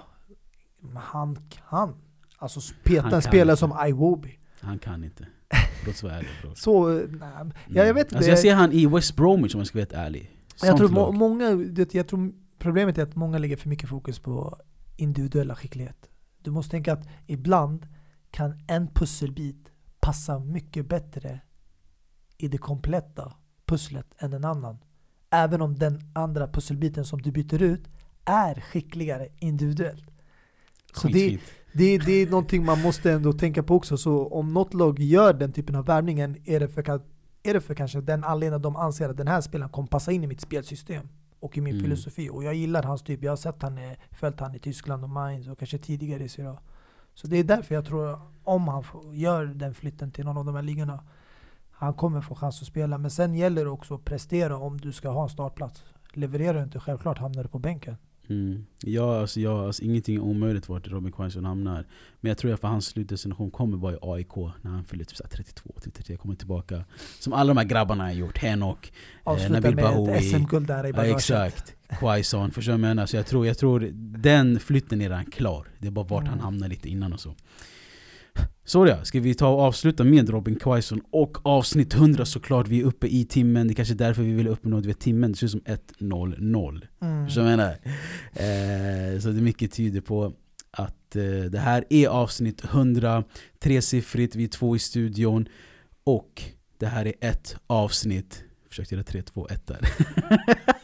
han kan. Alltså peta en spelare som Iwobi. Han kan inte. Bror. Så, nej, ja, jag vet alltså, Jag ser han i West Bromwich om jag ska vara ärlig. jag tror, må, många, jag tror problemet är att många lägger för mycket fokus på individuella skicklighet. Du måste tänka att ibland kan en pusselbit passa mycket bättre i det kompletta pusslet än en annan. Även om den andra pusselbiten som du byter ut är skickligare individuellt. Så det, det, det är någonting man måste ändå tänka på också. Så om något lag gör den typen av värvningen är det för, är det för kanske den anledningen de anser att den här spelaren kommer passa in i mitt spelsystem och i min mm. filosofi. Och jag gillar hans typ. Jag har sett han, följt han i Tyskland och Mainz och kanske tidigare i Syria. Så det är därför jag tror om han gör den flytten till någon av de här ligorna han kommer få chans att spela. Men sen gäller det också att prestera om du ska ha en startplats. Levererar du inte, självklart hamnar du på bänken. Mm. Ja, alltså, ja alltså, ingenting är omöjligt vart Robin Quaison hamnar. Men jag tror att för hans slutdestination kommer vara i AIK när han fyller typ 32, 33, kommer tillbaka. Som alla de här grabbarna har gjort. Henok, eh, Nabil Bahoui. med ett SM-guld där i bagaget. Ja, exakt. Quaison, förstår du vad jag menar? Så jag tror, jag tror den flytten är redan klar. Det är bara vart mm. han hamnar lite innan och så. Så ja, ska vi ta och avsluta med Robin Quaison och avsnitt 100 såklart. Vi är uppe i timmen, det är kanske är därför vi vill uppnå vet, timmen. Det ser ut som 1.00. Mm. Så, jag menar. Eh, så det mycket tyder på att eh, det här är avsnitt 100, tresiffrigt, vi är två i studion. Och det här är ett avsnitt. Försökte göra 3, 2, 1 där.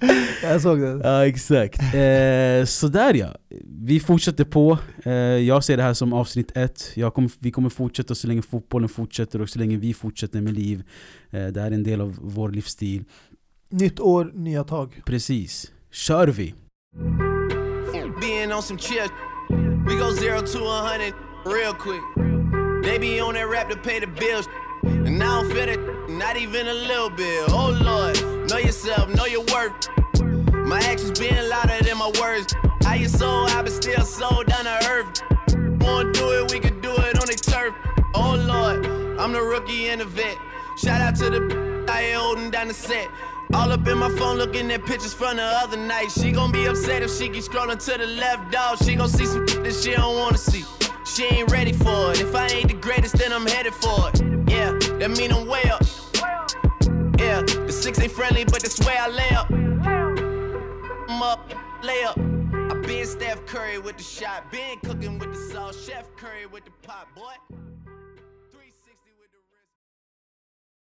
jag såg det. Ja exakt. Eh, sådär ja. Vi fortsätter på. Eh, jag ser det här som avsnitt ett. Jag kommer, vi kommer fortsätta så länge fotbollen fortsätter och så länge vi fortsätter med liv. Eh, det här är en del av vår livsstil. Nytt år, nya tag. Precis. Kör vi! Being on some chill We go zero to a hundred real quick They be on that rap to pay the bills And I don't feel it, not even a little bit Oh lord Know yourself, know your worth. My actions being louder than my words. How you so high, been still so down to earth. Wanna do it, we can do it on the turf. Oh Lord, I'm the rookie and the vet. Shout out to the I holding down the set. All up in my phone looking at pictures from the other night. She gon' be upset if she keeps scrolling to the left, dog. She gon' see some that she don't wanna see. She ain't ready for it. If I ain't the greatest, then I'm headed for it. Yeah, that mean I'm way up. Yeah, the six ain't friendly, but that's where I lay up. I'm up, lay up. I been Steph Curry with the shot, been cooking with the sauce, Chef Curry with the pot, boy.